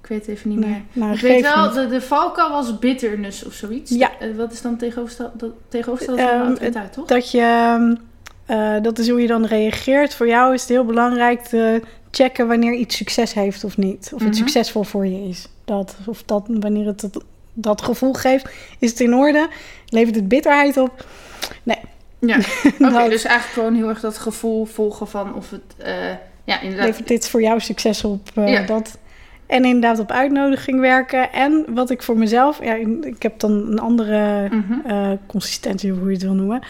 ik weet het even niet meer. nou, Ik weet wel, niet. de, de valkuil was bitterness of zoiets. Ja. Eh, wat is dan tegenoverstel, tegenovergestelde van Ehm, de autoriteit, toch? Dat je, ehm, eh, dat is hoe je dan reageert. Voor jou is het heel belangrijk te checken wanneer iets succes heeft of niet. Of het Mhm. succesvol voor je is. Dat, of dat, wanneer het dat, dat gevoel geeft, is het in orde? Levert het bitterheid op? Ja, oké, dus eigenlijk gewoon heel erg dat gevoel volgen van of het... eh, ja, inderdaad. levert dit voor jou succes op? eh, Ja. dat. En inderdaad op uitnodiging werken. En wat ik voor mezelf... Ja, ik heb dan een andere Mhm. eh, consistentie, hoe je het wil noemen.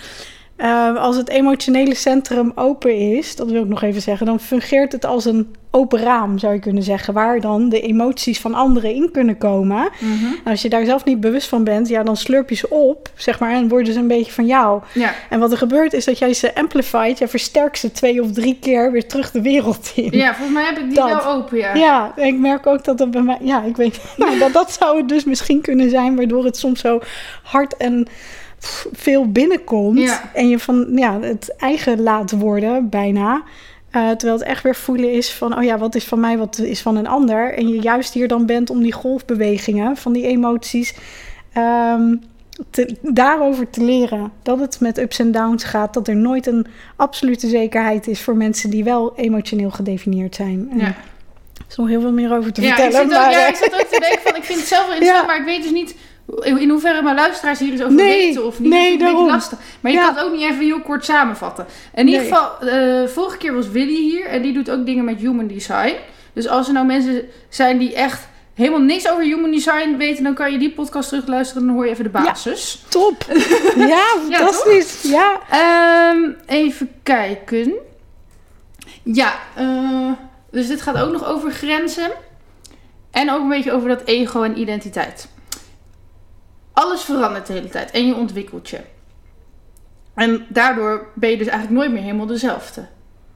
Eh, als het emotionele centrum open is, dat wil ik nog even zeggen, dan fungeert het als een open raam, zou je kunnen zeggen, waar dan de emoties van anderen in kunnen komen. Mhm. Als je daar zelf niet bewust van bent, ja, dan slurp je ze op, zeg maar, en worden ze een beetje van jou. Ja, En wat er gebeurt is dat jij ze amplified, jij versterkt ze twee of drie keer weer terug de wereld in. ja, volgens mij heb ik die Dat. wel open, ja. Ja, en ik merk ook dat dat bij mij... Ja, ik weet... Nou, dat, dat zou het dus misschien kunnen zijn... waardoor het soms zo hard en veel binnenkomt... Ja. en je van ja, het eigen laat worden, bijna... Eh, terwijl het echt weer voelen is van... oh ja, wat is van mij, wat is van een ander... en je juist hier dan bent om die golfbewegingen... van die emoties... ehm, te, daarover te leren. Dat het met ups en downs gaat. Dat er nooit een absolute zekerheid is... voor mensen die wel emotioneel gedefinieerd zijn. Ja. er is nog heel veel meer over te Ja, ik vertellen. zit, ook, maar, ja, eh, ik zit ook te denken van, ik vind het zelf wel interessant, Ja. maar ik weet dus niet in hoeverre mijn luisteraars hier iets over Nee, weten of niet. nee, dat is een beetje lastig. Maar je Ja. kan het ook niet even heel kort samenvatten. In ieder Nee. geval, eh, vorige keer was Willy hier en die doet ook dingen met human design. Dus als er nou mensen zijn die echt helemaal niks over human design weten, dan kan je die podcast terugluisteren en dan hoor je even de Ja. basis. Top. Ja, fantastisch. Ja. Ehm, even kijken. Ja, eh, dus dit gaat ook nog over grenzen. En ook een beetje over dat ego en identiteit. Alles verandert de hele tijd en je ontwikkelt je. En daardoor ben je dus eigenlijk nooit meer helemaal dezelfde.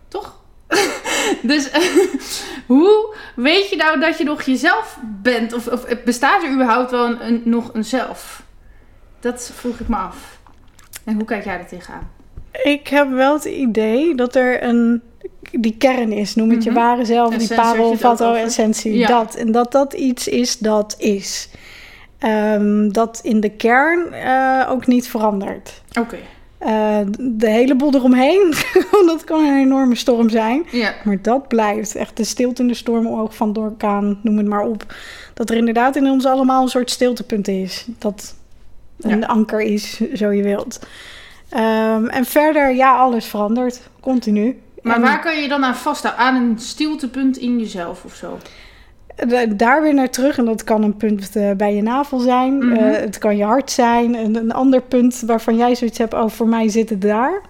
Toch? dus hoe weet je nou dat je nog jezelf bent? Of, of bestaat er überhaupt wel een, een- nog een zelf? Dat vroeg ik me af. En hoe kijk jij er tegenaan? Ik heb wel het idee dat er een... Die kern is, noem het je Mhm. ware zelf, die parel, fatto, essentie, Ja. dat. En dat dat iets is dat is. Ehm, dat in de kern eh, ook niet verandert. Oké. Eh, de hele boel eromheen, dat kan een enorme storm zijn. Ja. Maar dat blijft echt de stilte in de stormoog van de orkaan, noem het maar op. Dat er inderdaad in ons allemaal een soort stiltepunt is. Dat een Ja. anker is, zo je wilt. Ehm, en verder, ja, alles verandert. Continu. Maar En waar kan je dan aan vasthouden? Aan een stiltepunt in jezelf of zo? Da- daar weer naar terug. En dat kan een punt eh, bij je navel zijn. Mhm. Eh, het kan je hart zijn. En een ander punt waarvan jij zoiets hebt... oh, voor mij zit het daar.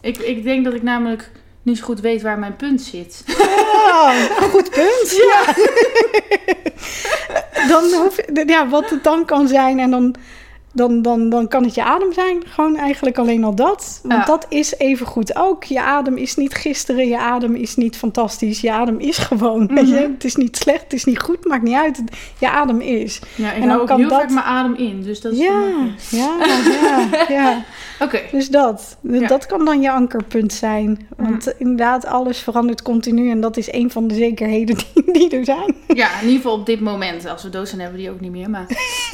Ik, ik denk dat ik namelijk niet zo goed weet waar mijn punt zit. Oh, goed punt. Ja. dan hoef, ja, wat het dan kan zijn. En dan dan, dan, dan kan het je adem zijn. Gewoon eigenlijk alleen al dat. Want Ja. dat is even goed ook. Je adem is niet gisteren, je adem is niet fantastisch. Je adem is gewoon. weet je? Mhm. Het is niet slecht, het is niet goed, maakt niet uit. Je adem is. Ja, ik En dan ook kan heel dat- vaak mijn adem in. Dus dat is Ja, ja, ja, ja. Oké. Dus dat. Ja. Dat kan dan je ankerpunt zijn. Want inderdaad, alles verandert continu. En dat is een van de zekerheden die, die er zijn. Ja, in ieder geval op dit moment. Als we dood zijn, hebben we die ook niet meer. Maar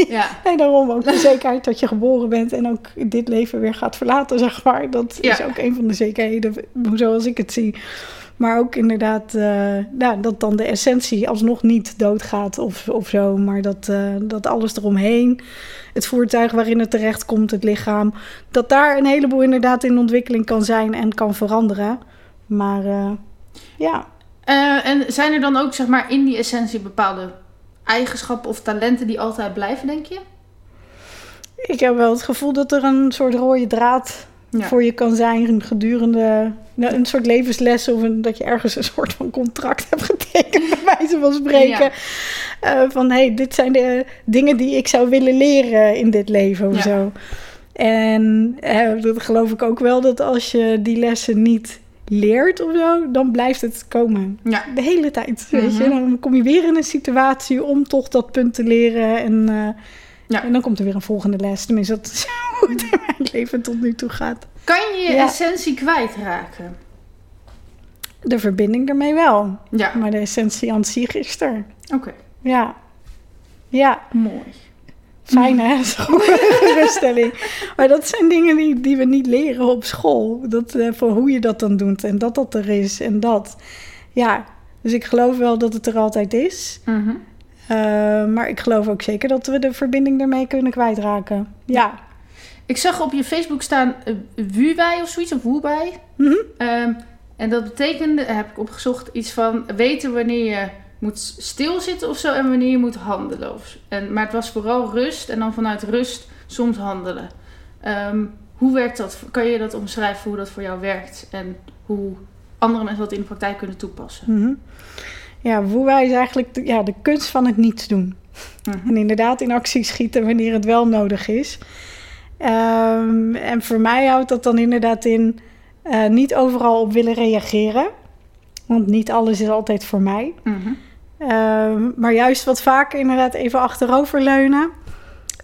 ja, En daarom ook de zekerheid dat je geboren bent en ook dit leven weer gaat verlaten, zeg maar. Dat is ook een van de zekerheden, zoals ik het zie. Maar ook inderdaad, nou, dat dan de essentie alsnog niet doodgaat of, of zo. Maar dat, eh, dat alles eromheen, het voertuig waarin het terecht komt, het lichaam... dat daar een heleboel inderdaad in ontwikkeling kan zijn en kan veranderen. Maar eh, ja, en zijn er dan ook, zeg maar, in die essentie bepaalde eigenschappen of talenten die altijd blijven, denk je? Ik heb wel het gevoel dat er een soort rode draad Ja. voor je kan zijn gedurende nou, een soort levensles of een, dat je ergens een soort van contract hebt getekend, bij wijze van spreken. Eh, van hé, hey, dit zijn de dingen die ik zou willen leren in dit leven of Ja. zo. En eh, dat geloof ik ook wel dat als je die lessen niet leert of zo, dan blijft het komen. Ja. De hele tijd, weet je. Mhm. Dan kom je weer in een situatie om toch dat punt te leren en... eh, Ja. En dan komt er weer een volgende les. Tenminste, dat is hoe het in mijn leven tot nu toe gaat. Kan je je Ja. essentie kwijtraken? De verbinding ermee wel. Ja, Maar de essentie aan zich is er. oké. Ja. Ja, Mooi. fijn hè? Zo'n geruststelling. Maar dat zijn dingen die, die we niet leren op school. Dat, eh, voor hoe je dat dan doet. En dat dat er is. En dat. Ja, dus ik geloof wel dat het er altijd is. Mhm. Eh, maar ik geloof ook zeker dat we de verbinding ermee kunnen kwijtraken. Ja. Ik zag op je Facebook staan uh, Wuwei of zoiets, of. Mhm. Ehm, en dat betekende, heb ik opgezocht, iets van weten wanneer je moet stilzitten of zo en wanneer je moet handelen. Of, en, maar het was vooral rust en dan vanuit rust soms handelen. Ehm, hoe werkt dat? Kan je dat omschrijven hoe dat voor jou werkt en hoe andere mensen dat in de praktijk kunnen toepassen? Mhm. Ja, woewij is eigenlijk de, ja, de kunst van het niets doen. Mhm. En inderdaad in actie schieten wanneer het wel nodig is. Ehm, en voor mij houdt dat dan inderdaad in eh, niet overal op willen reageren. Want niet alles is altijd voor mij. Mhm. Ehm, maar juist wat vaker inderdaad even achteroverleunen.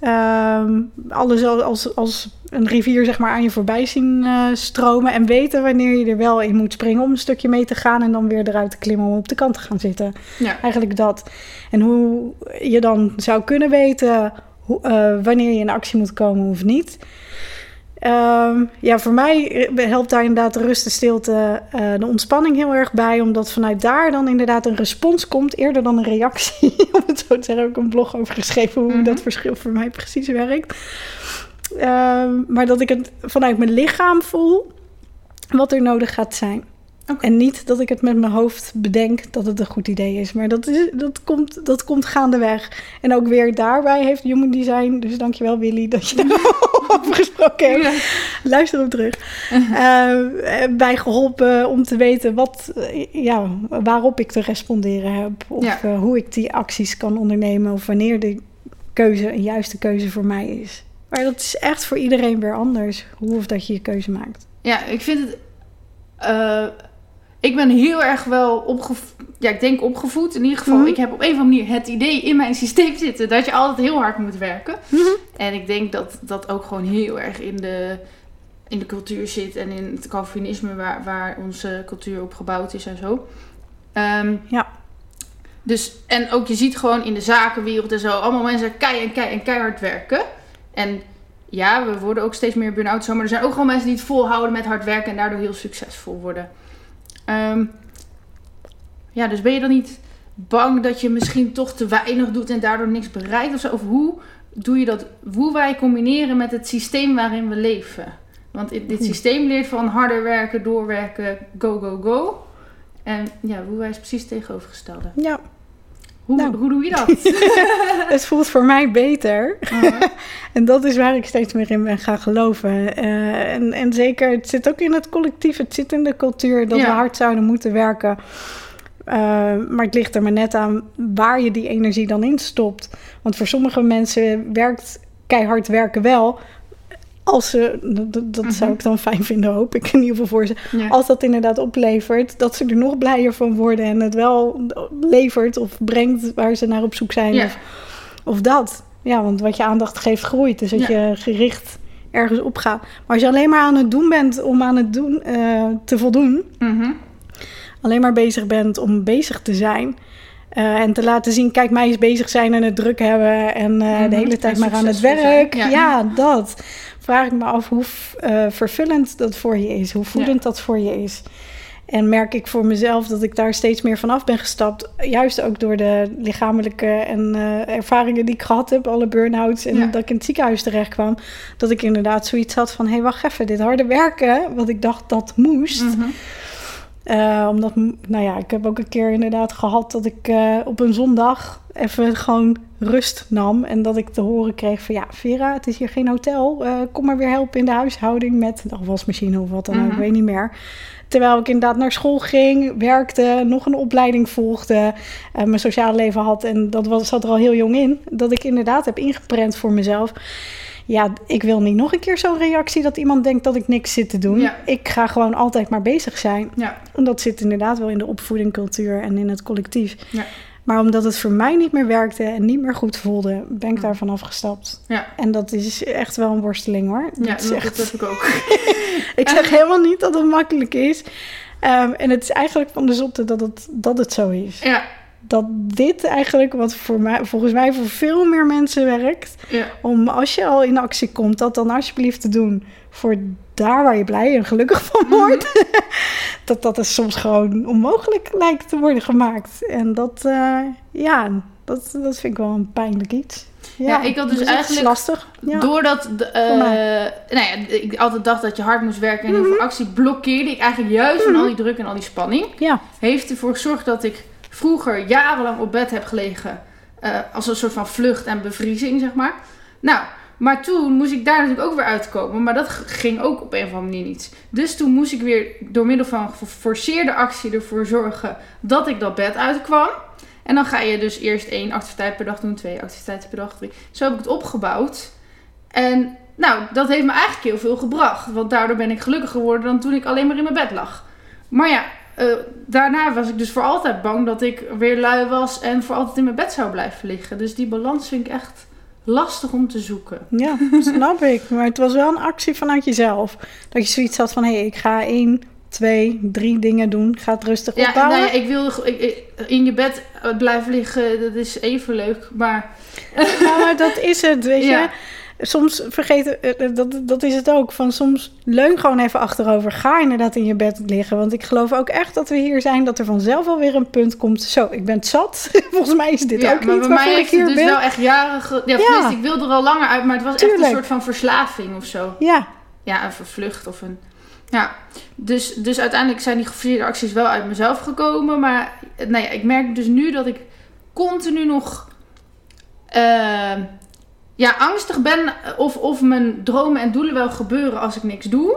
Ehm alles als, als, als een rivier zeg maar aan je voorbij zien eh, stromen. En weten wanneer je er wel in moet springen om een stukje mee te gaan. En dan weer eruit te klimmen om op de kant te gaan zitten. Ja. Eigenlijk dat. En hoe je dan zou kunnen weten hoe, eh, wanneer je in actie moet komen of niet. Ehm, ja, voor mij helpt daar inderdaad de rust, de stilte, eh, de ontspanning heel erg bij. Omdat vanuit daar dan inderdaad een respons komt, eerder dan een reactie. Om het zo te zeggen, heb ik een blog over geschreven hoe Mhm. dat verschil voor mij precies werkt. Ehm, maar dat ik het vanuit mijn lichaam voel wat er nodig gaat zijn. En niet dat ik het met mijn hoofd bedenk dat het een goed idee is. Maar dat, is, dat, komt, dat komt gaandeweg. En ook weer daarbij heeft Human Design... dus dankjewel Willy dat je daarover gesproken hebt. Ja. Luister hem terug. Eh, bij geholpen om te weten wat, ja, waarop ik te responderen heb. Of Ja. eh, hoe ik die acties kan ondernemen. Of wanneer de keuze een juiste keuze voor mij is. Maar dat is echt voor iedereen weer anders. Hoe of dat je je keuze maakt. Ja, ik vind het. eh, ik ben heel erg wel opgevoed. Ja, ik denk opgevoed. In ieder geval, Mhm. ik heb op een of andere manier het idee in mijn systeem zitten dat je altijd heel hard moet werken. En ik denk dat dat ook gewoon heel erg in de, in de cultuur zit en in het Calvinisme waar, waar onze cultuur op gebouwd is en zo. Ehm, Ja. Dus, en ook je ziet gewoon in de zakenwereld en zo, allemaal mensen kei en kei en keihard werken. En ja, we worden ook steeds meer burn-out zo, maar er zijn ook gewoon mensen die het volhouden met hard werken en daardoor heel succesvol worden. Ehm, ja, dus ben je dan niet bang dat je misschien toch te weinig doet en daardoor niks bereikt of zo? Of hoe doe je dat? Hoe wij combineren met het systeem waarin we leven? Want dit systeem leert van harder werken, doorwerken, go, go, go. En ja, hoe wij is precies tegenovergestelde. Ja, Hoe, Nou. hoe doe je dat? het voelt voor mij beter. Uh-huh. En dat is waar ik steeds meer in ben gaan geloven. Eh, en, en zeker, het zit ook in het collectief, het zit in de cultuur dat Ja. we hard zouden moeten werken. Eh, maar het ligt er maar net aan waar je die energie dan in stopt. Want voor sommige mensen werkt keihard werken wel. Als ze, dat, dat zou Mhm. ik dan fijn vinden, hoop ik in ieder geval voor ze. Ja. Als dat inderdaad oplevert, dat ze er nog blijer van worden en het wel levert of brengt waar ze naar op zoek zijn. Ja. Of, of dat. Ja, want wat je aandacht geeft groeit. Dus dat Ja. je gericht ergens op gaat. Maar als je alleen maar aan het doen bent om aan het doen eh, te voldoen, Mhm. alleen maar bezig bent om bezig te zijn. eh, en te laten zien, kijk, mij eens bezig zijn en het druk hebben. En eh, Mhm. de hele tijd maar aan het werk. Ja. Ja. dat. Vraag ik me af hoe eh, vervullend dat voor je is. Hoe voedend dat voor je is. En merk ik voor mezelf dat ik daar steeds meer vanaf ben gestapt. Juist ook door de lichamelijke en eh, ervaringen die ik gehad heb. Alle burn-outs en Ja. dat ik in het ziekenhuis terecht kwam. Dat ik inderdaad zoiets had van... hé, hey, wacht even, dit harde werken... wat ik dacht dat moest... Mhm. Eh, omdat, nou ja, ik heb ook een keer inderdaad gehad dat ik eh, op een zondag even gewoon rust nam. En dat ik te horen kreeg van ja, Vera, het is hier geen hotel. Eh, kom maar weer helpen in de huishouding met de afwasmachine of wat dan ook, Mhm. ik weet niet meer. Terwijl ik inderdaad naar school ging, werkte, nog een opleiding volgde, mijn sociale leven had. En dat was, zat er al heel jong in. Dat ik inderdaad heb ingeprent voor mezelf. Ja, ik wil niet nog een keer zo'n reactie dat iemand denkt dat ik niks zit te doen. Ja. Ik ga gewoon altijd maar bezig zijn. Ja. En dat zit inderdaad wel in de opvoeding, cultuur en in het collectief. Ja. Maar omdat het voor mij niet meer werkte en niet meer goed voelde, ben ik daarvan afgestapt. Ja. En dat is echt wel een worsteling hoor. Ja, Dat is dat, echt- dat heb ik ook. ik zeg helemaal niet dat het makkelijk is. Ehm, en het is eigenlijk van de zotte dat het, dat het zo is. Ja, Dat dit eigenlijk, wat voor mij, volgens mij voor veel meer mensen werkt, ja. om als je al in actie komt, dat dan alsjeblieft te doen voor daar waar je blij en gelukkig van Mhm. wordt. dat dat er soms gewoon onmogelijk lijkt te worden gemaakt. En dat, eh, ja, dat, dat vind ik wel een pijnlijk iets. Ja, ik had dus dat is eigenlijk- lastig. Ja. Doordat de, eh, nou ja, ik altijd dacht dat je hard moest werken en heel Mhm. veel actie blokkeerde ik eigenlijk juist van al die druk en al die spanning. ja. Heeft ervoor gezorgd dat ik vroeger jarenlang op bed heb gelegen eh, als een soort van vlucht en bevriezing, zeg maar. Nou, maar toen moest ik daar natuurlijk ook weer uitkomen, maar dat ging ook op een of andere manier niet. Dus toen moest ik weer door middel van geforceerde actie ervoor zorgen dat ik dat bed uitkwam. En dan ga je dus eerst één activiteit per dag doen, twee activiteiten per dag, drie. Zo heb ik het opgebouwd. En nou, dat heeft me eigenlijk heel veel gebracht. Want daardoor ben ik gelukkiger geworden dan toen ik alleen maar in mijn bed lag. Maar ja, eh, daarna was ik dus voor altijd bang dat ik weer lui was en voor altijd in mijn bed zou blijven liggen. Dus die balans vind ik echt lastig om te zoeken. Ja, snap ik. Maar het was wel een actie vanuit jezelf. Dat je zoiets had van, hé, hey, ik ga één, twee, drie dingen doen. Ga het rustig Ja, opbouwen. nou ja, ik wil ik- ik- in je bed eh, blijven liggen, dat is even leuk. Maar Ja, maar dat is het, weet je. Ja. Soms vergeten, eh, dat, dat is het ook. Van soms leun gewoon even achterover. Ga inderdaad in je bed liggen. Want ik geloof ook echt dat we hier zijn. Dat er vanzelf alweer een punt komt. Zo, ik ben het zat. Volgens mij is dit ja, ook maar niet bij mij ik heeft het hier dus ben. wel echt jaren... Ge- ja, ik wilde er al langer uit, maar het was echt een soort van verslaving of zo. Ja, Ja, een vervlucht of een... Ja, dus, dus uiteindelijk zijn die geforceerde acties wel uit mezelf gekomen. Maar eh, nou ja, ik merk dus nu dat ik continu nog... eh, ja, angstig ben of, of mijn dromen en doelen wel gebeuren als ik niks doe.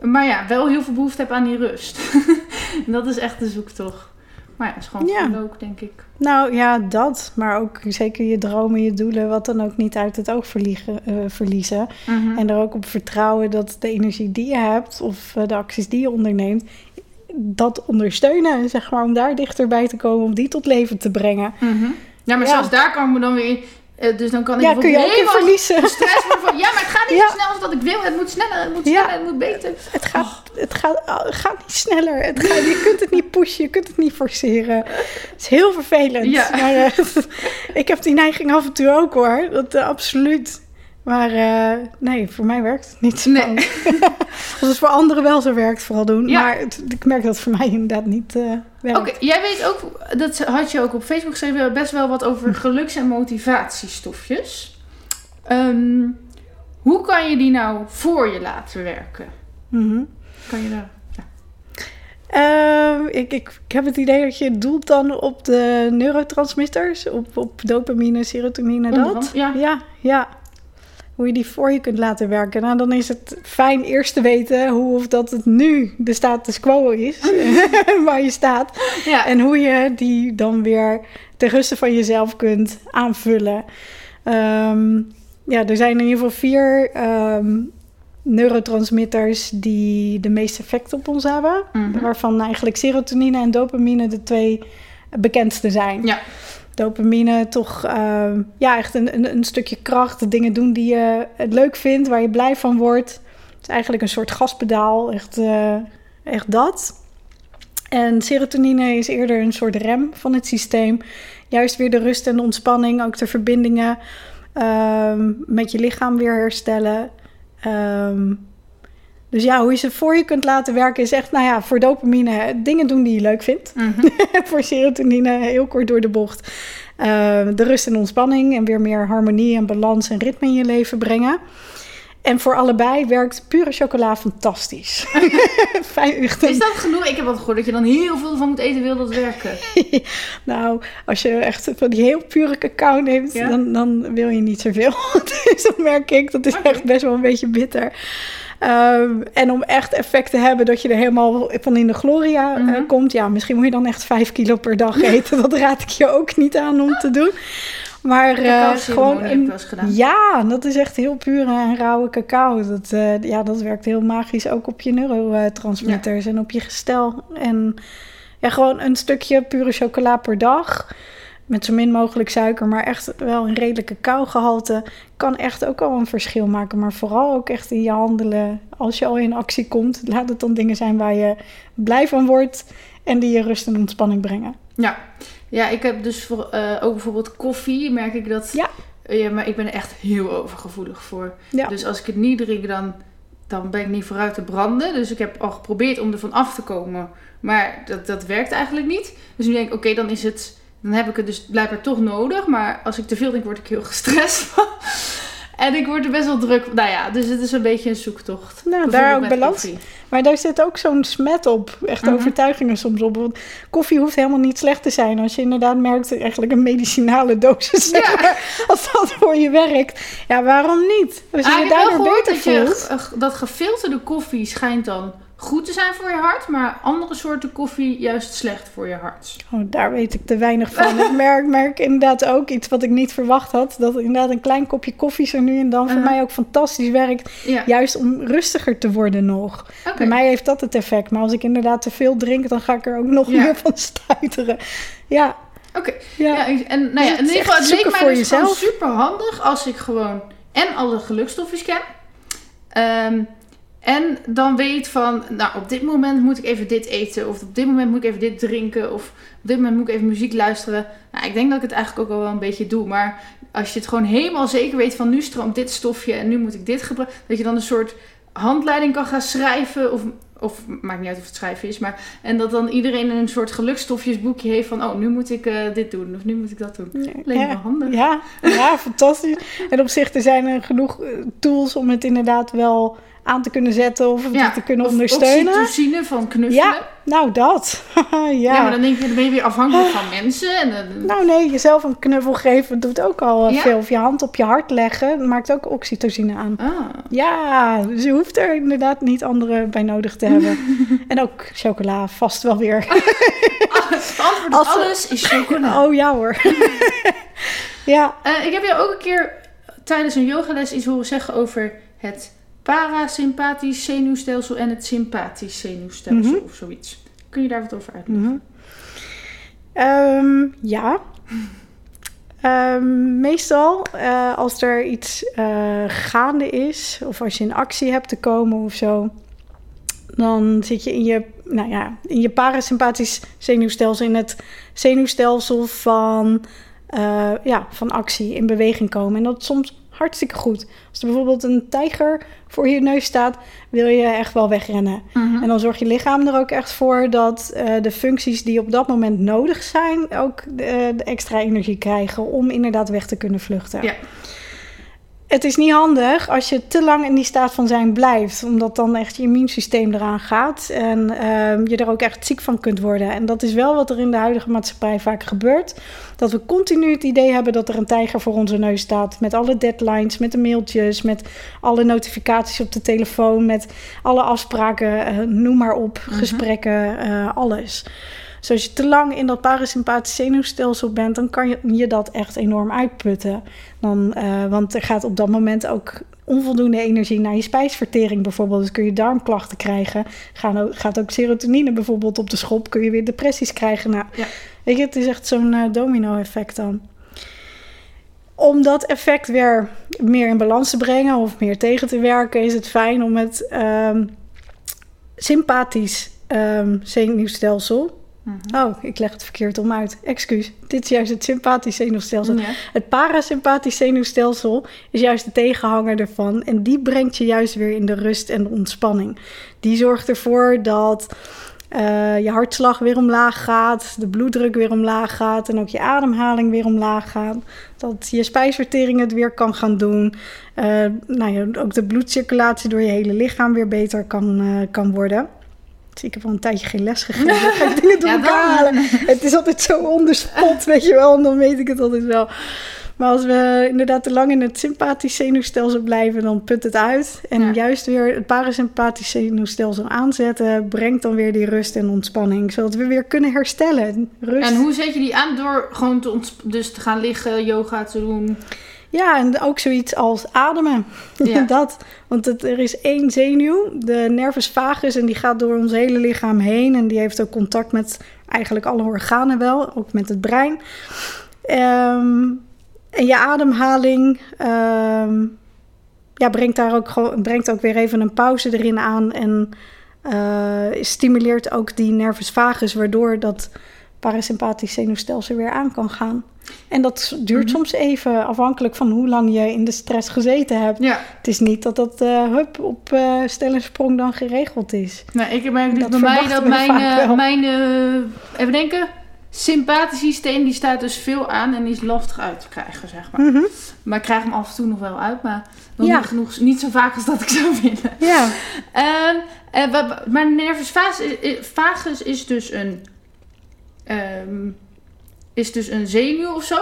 Maar ja, wel heel veel behoefte heb aan die rust. dat is echt de zoektocht. Maar ja, dat is gewoon Ja. ook, denk ik. nou ja, dat. Maar ook zeker je dromen, je doelen. Wat dan ook niet uit het oog verliegen, eh, verliezen. En er ook op vertrouwen dat de energie die je hebt of eh, de acties die je onderneemt, dat ondersteunen, zeg maar, om daar dichterbij te komen, om die tot leven te brengen. Ja, maar Ja. zelfs daar kan ik me dan weer eh, dus dan kan ik Ja, kun je ook in verliezen. stress van... Ja, maar het gaat niet Ja. zo snel als dat ik wil. Het moet sneller, het moet Ja. sneller, het moet beter. Het gaat, het, gaat, oh, het gaat niet sneller. Het gaat, je kunt het niet pushen, je kunt het niet forceren. Het is heel vervelend. Ja. Maar, eh, ik heb die neiging af en toe ook hoor, dat eh, absoluut. Maar eh, nee, voor mij werkt het niet zo. Nee. Als het voor anderen wel zo werkt, vooral doen. Ja. Maar het- ik merk dat het voor mij inderdaad niet eh werkt. Oké, jij weet ook... Dat had je ook op Facebook geschreven. Best wel wat over geluks- en motivatiestofjes. Ehm, hoe kan je die nou voor je laten werken? Mhm. Kan je daar... Ehm, ik, ik, ik heb het idee dat je doelt dan op de neurotransmitters, op, op dopamine, serotonine, dat. ja. ja, ja. Hoe je die voor je kunt laten werken. Nou, dan is het fijn eerst te weten hoe of dat het nu de status quo is, waar je staat. Ja, En hoe je die dan weer ten ruste van jezelf kunt aanvullen. Ehm, ja, er zijn in ieder geval vier ehm, neurotransmitters die de meeste effect op ons hebben. Mhm. Waarvan eigenlijk serotonine en dopamine de twee bekendste zijn. Ja. Dopamine toch ehm, ja, echt een, een, een stukje kracht. Dingen doen die je het leuk vindt, waar je blij van wordt. Het is eigenlijk een soort gaspedaal, echt, eh, echt dat. En serotonine is eerder een soort rem van het systeem. Juist weer de rust en de ontspanning, ook de verbindingen ehm, met je lichaam weer herstellen. Ehm, dus ja, hoe je ze voor je kunt laten werken is echt, nou ja, voor dopamine dingen doen die je leuk vindt. Mhm. voor serotonine heel kort door de bocht. Ehm, de rust en ontspanning en weer meer harmonie en balans en ritme in je leven brengen. En voor allebei werkt pure chocola fantastisch. Fijn, Is dat genoeg? Ik heb wat gehoord dat je dan heel veel van moet eten, wil dat werken. nou, als je echt van die heel pure cacao neemt, Ja? dan, dan wil je niet zoveel. dus dat merk ik. Dat is echt best wel een beetje bitter. Ehm, en om echt effect te hebben dat je er helemaal van in de gloria eh, Mhm. komt, ja, misschien moet je dan echt vijf kilo per dag eten. dat raad ik je ook niet aan om te doen. Maar Cacao-ceremonie gewoon een, ja, dat is echt heel pure en rauwe cacao. Dat, eh, ja, dat werkt heel magisch ook op je neurotransmitters en op je gestel. En ja, gewoon een stukje pure chocola per dag. Met zo min mogelijk suiker, maar echt wel een redelijke cacaogehalte. Kan echt ook al een verschil maken. Maar vooral ook echt in je handelen. Als je al in actie komt, laat het dan dingen zijn waar je blij van wordt. En die je rust en ontspanning brengen. Ja. ja, ik heb dus voor, eh, ook bijvoorbeeld koffie, merk ik dat... Ja. Ja, maar ik ben er echt heel overgevoelig voor. Ja. Dus als ik het niet drink, dan, dan ben ik niet vooruit te branden. Dus ik heb al geprobeerd om er van af te komen. Maar dat, dat werkt eigenlijk niet. Dus nu denk ik, oké, dan is het... Dan heb ik het dus blijkbaar toch nodig. Maar als ik te veel drink, word ik heel gestrest van. En ik word er best wel druk. Nou ja, dus het is een beetje een zoektocht. Nou, daar ook balans. koffie. Maar daar zit ook zo'n smet op. Echt Mhm. overtuigingen soms op. Want koffie hoeft helemaal niet slecht te zijn. Als je inderdaad merkt, eigenlijk een medicinale dosis. zeg Ja. maar, als dat voor je werkt. Ja, waarom niet? Als je Ah, je daardoor beter dat, je, voelt. dat gefilterde koffie schijnt dan goed te zijn voor je hart, maar andere soorten koffie juist slecht voor je hart. Oh, daar weet ik te weinig van. ik merk, merk inderdaad ook iets wat ik niet verwacht had. Dat inderdaad een klein kopje koffie zo nu en dan voor Uh-huh. mij ook fantastisch werkt. Ja, Juist om rustiger te worden nog. Bij mij heeft dat het effect. Maar als ik inderdaad te veel drink, dan ga ik er ook nog Ja. meer van stuiteren. Ja, Oké. ja. En nou ja, het in ieder geval, het leek mij voor dus super handig als ik gewoon en alle gelukstofjes ken. Ehm, en dan weet van, nou, op dit moment moet ik even dit eten. Of op dit moment moet ik even dit drinken. Of op dit moment moet ik even muziek luisteren. Nou, ik denk dat ik het eigenlijk ook al wel een beetje doe. Maar als je het gewoon helemaal zeker weet van nu stroomt dit stofje en nu moet ik dit gebruiken. Dat je dan een soort handleiding kan gaan schrijven. Of, of maakt niet uit of het schrijven is. Maar, en dat dan iedereen een soort gelukstofjesboekje heeft van, oh, nu moet ik eh, dit doen. Of nu moet ik dat doen. Ja, wel handig. Ja, ja, fantastisch. En op zich, er zijn er genoeg eh, tools om het inderdaad wel aan te kunnen zetten of Ja, te kunnen of ondersteunen. oxytocine van knuffelen. Ja, nou dat. ja. Ja. maar dan denk je, dan ben je weer afhankelijk van mensen. En dan, Nou nee, jezelf een knuffel geven doet ook al eh, Ja? veel. Of je hand op je hart leggen, maakt ook oxytocine aan. ah. Ja, dus je hoeft er inderdaad niet anderen bij nodig te hebben. en ook chocola, vast wel weer. Het antwoord op Als alles is chocola. Oh ja hoor. ja, Eh, ik heb jou ook een keer tijdens een yogales iets horen zeggen over het parasympathisch zenuwstelsel en het sympathisch zenuwstelsel Mhm. of zoiets. Kun je daar wat over uitleggen? Mhm. Ehm, ja. Ehm, meestal eh, als er iets eh, gaande is, of als je in actie hebt te komen of zo, dan zit je in je, nou ja, in je parasympathisch zenuwstelsel, in het zenuwstelsel van, eh, ja, van actie, in beweging komen. En dat soms hartstikke goed. Als er bijvoorbeeld een tijger voor je neus staat, wil je echt wel wegrennen. Mhm. En dan zorgt je lichaam er ook echt voor dat eh, de functies die op dat moment nodig zijn, ook de, de extra energie krijgen om inderdaad weg te kunnen vluchten. Ja. Het is niet handig als je te lang in die staat van zijn blijft, omdat dan echt je immuunsysteem eraan gaat en ehm, je er ook echt ziek van kunt worden. En dat is wel wat er in de huidige maatschappij vaak gebeurt. Dat we continu het idee hebben dat er een tijger voor onze neus staat. Met alle deadlines, met de mailtjes, met alle notificaties op de telefoon, met alle afspraken, eh, noem maar op, Mhm. gesprekken, eh, alles. Dus als je te lang in dat parasympathisch zenuwstelsel bent, dan kan je, je dat echt enorm uitputten. Dan, uh, want er gaat op dat moment ook onvoldoende energie naar je spijsvertering bijvoorbeeld. Dus kun je darmklachten krijgen. Gaan, gaat ook serotonine bijvoorbeeld op de schop. Kun je weer depressies krijgen. Nou, ja. weet je, het is echt zo'n uh, domino-effect dan. Om dat effect weer meer in balans te brengen of meer tegen te werken, is het fijn om het um, sympathisch um, zenuwstelsel Mhm. Oh, ik leg het verkeerd om uit. Excuus. Dit is juist het sympathisch zenuwstelsel. Het parasympathisch zenuwstelsel is juist de tegenhanger ervan. En die brengt je juist weer in de rust en de ontspanning. Die zorgt ervoor dat uh, je hartslag weer omlaag gaat, de bloeddruk weer omlaag gaat en ook je ademhaling weer omlaag gaat. Dat je spijsvertering het weer kan gaan doen. Uh, nou ja, ook de bloedcirculatie door je hele lichaam weer beter kan, uh, kan worden. Ik heb al een tijdje geen les gegeven. ga ik dingen door elkaar halen. Het is altijd zo onderspot, weet je wel. En dan weet ik het altijd wel. Maar als we inderdaad te lang in het sympathisch zenuwstelsel blijven, dan put het uit. En juist weer het parasympathisch zenuwstelsel aanzetten, brengt dan weer die rust en ontspanning. Zodat we weer kunnen herstellen. Rust. En hoe zet je die aan? Door gewoon te dus te gaan liggen, yoga te doen? Ja, en ook zoiets als ademen. Ja. dat, want het, er is één zenuw, de nervus vagus, en die gaat door ons hele lichaam heen. En die heeft ook contact met eigenlijk alle organen wel, ook met het brein. Um, en je ademhaling um, ja, brengt daar ook, brengt ook weer even een pauze erin aan. En uh, stimuleert ook die nervus vagus, waardoor dat parasympathisch zenuwstelsel weer aan kan gaan. En dat duurt mhm. soms even, afhankelijk van hoe lang je in de stress gezeten hebt. Ja. Het is niet dat dat uh, hup op uh, stel en sprong dan geregeld is. Nee, ik merk dat bij mij dat mijn, uh, mijn even denken, sympathische systeem die staat dus veel aan en die is lastig uit te krijgen, zeg maar. Mhm. Maar ik krijg hem af en toe nog wel uit, maar niet genoeg, niet zo vaak als dat ik zou willen. Ja. Uh, maar nervus vagus is dus een um, is dus een zenuw of zo.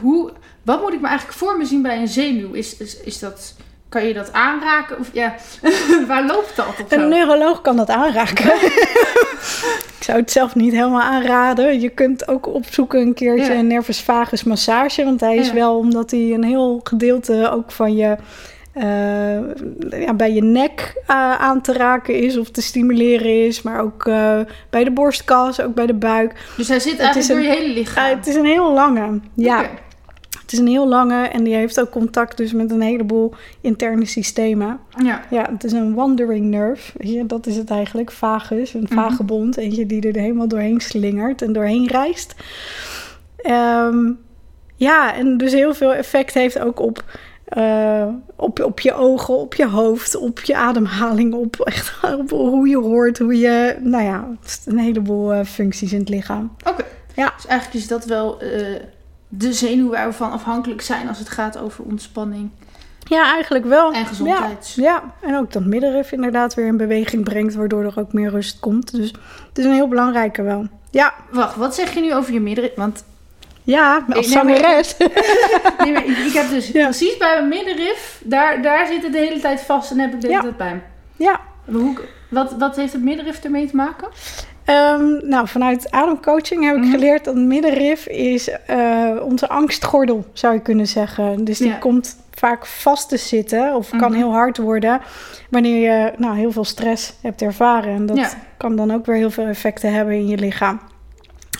Hoe, wat moet ik me eigenlijk voor me zien bij een zenuw? Is, is, is dat, kan je dat aanraken? Of ja, waar loopt dat? Of een neuroloog kan dat aanraken. ik zou het zelf niet helemaal aanraden. Je kunt ook opzoeken een keertje een nervus vagus massage. Want hij is wel, omdat hij een heel gedeelte ook van je uh, ja, bij je nek uh, aan te raken is of te stimuleren is, maar ook uh, bij de borstkas, ook bij de buik. Dus hij zit eigenlijk door je hele lichaam? het is een heel lange, ja. Okay. Het is een heel lange en die heeft ook contact dus met een heleboel interne systemen. Ja. Ja, het is een wandering nerve. Dat is het eigenlijk, vagus, een mhm. vagebond. Eentje die er helemaal doorheen slingert en doorheen reist. Um, ja, en dus heel veel effect heeft ook op uh, op, op je ogen, op je hoofd, op je ademhaling, op, echt, op hoe je hoort, hoe je, nou ja, een heleboel uh, functies in het lichaam. Oké. Ja. Dus eigenlijk is dat wel uh, de zenuw waar we van afhankelijk zijn als het gaat over ontspanning. Ja, eigenlijk wel. En gezondheid. Ja, ja, en ook dat middenrif inderdaad weer in beweging brengt, waardoor er ook meer rust komt. Dus het is een heel belangrijke wel. Ja. Wacht, wat zeg je nu over je middenrif? Want ja, als nee, zangeres. nee, maar ik, ik, heb dus precies bij mijn middenrif, daar, daar zit het de hele tijd vast en heb ik de hele tijd pijn. Ja. Hoe, wat, wat heeft het middenrif ermee te maken? Um, nou, vanuit ademcoaching heb ik mhm. geleerd dat middenrif is uh, onze angstgordel, zou je kunnen zeggen. Dus die komt vaak vast te zitten of kan mhm. heel hard worden wanneer je nou, heel veel stress hebt ervaren. En dat kan dan ook weer heel veel effecten hebben in je lichaam.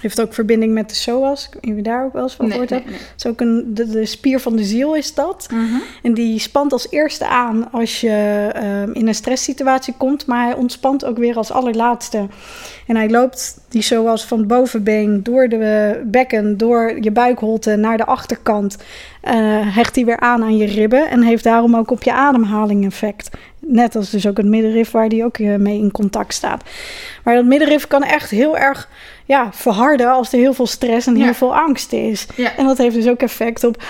Heeft ook verbinding met de psoas. Ik weet niet of je daar ook wel eens van gehoord hebt. Het is ook een, de, spier van de ziel is dat. Mhm. En die spant als eerste aan als je uh, in een stresssituatie komt. Maar hij ontspant ook weer als allerlaatste. En hij loopt die zoals van het bovenbeen door de bekken, door je buikholte naar de achterkant. Uh, hecht hij weer aan aan je ribben. En heeft daarom ook op je ademhaling effect. Net als dus ook het middenrif waar die ook eh, mee in contact staat. Maar dat middenrif kan echt heel erg ja, verharden als er heel veel stress en heel veel angst is. En dat heeft dus ook effect op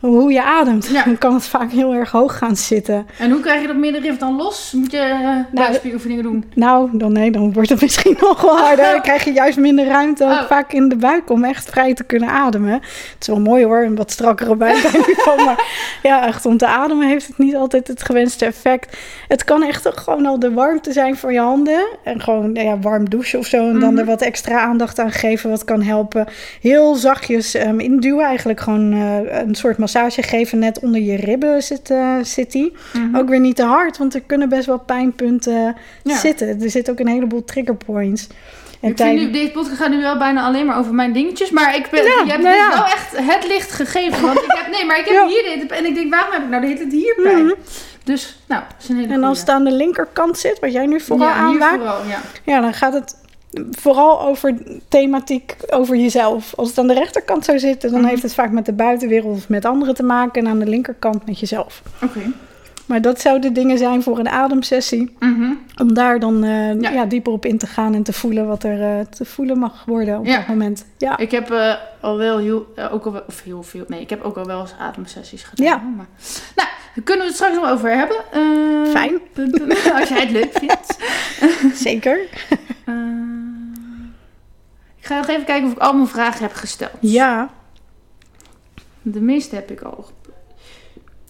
hoe je ademt. Dan kan het vaak heel erg hoog gaan zitten. En hoe krijg je dat middenrif dan los? Moet je uh, buikspieroefeningen doen? Nou, dan, nee, dan wordt het misschien nog wel harder. Dan krijg je juist minder ruimte oh. vaak in de buik om echt vrij te kunnen ademen. Het is wel mooi hoor, een wat strakkere buik. maar ja, echt om te ademen heeft het niet altijd het gewenste effect. het kan echt gewoon al de warmte zijn voor je handen. En gewoon nou ja, warm douchen of zo. En dan Mhm. er wat extra aandacht aan geven, wat kan helpen. Heel zachtjes ehm, induwen, eigenlijk gewoon eh, een soort massage geven. Net onder je ribben zit, eh, zit die. Mhm. Ook weer niet te hard, want er kunnen best wel pijnpunten Ja. zitten. Er zit ook een heleboel trigger points. En ik vind nu, deze podcast gaat nu wel bijna alleen maar over mijn dingetjes. Maar ik ben, Ja, je hebt nou dus ja. wel echt het licht gegeven. Want ik heb, nee, maar ik heb Ja. hier dit. En ik denk, waarom heb ik nou de hele tijd hier pijn? Mhm. Dus, nou, is een hele En als het aan de linkerkant zit, wat jij nu vooral ja, vooral, ja. ja, dan gaat het vooral over thematiek over jezelf. Als het aan de rechterkant zou zitten, dan Mhm. heeft het vaak met de buitenwereld of met anderen te maken. En aan de linkerkant met jezelf. Oké. Maar dat zouden dingen zijn voor een ademsessie. Mhm. Om daar dan eh, Ja. ja. dieper op in te gaan en te voelen wat er eh, te voelen mag worden op Ja. dat moment. Ja. Ik heb eh, al wel heel, ook al wel, of heel veel, nee, ik heb ook al wel eens ademsessies gedaan. Ja. Maar, nou, daar kunnen we het straks nog over hebben. Fijn. Als jij het leuk vindt. Zeker. Eh, ik ga nog even kijken of ik al mijn vragen heb gesteld. Ja. De meeste heb ik al.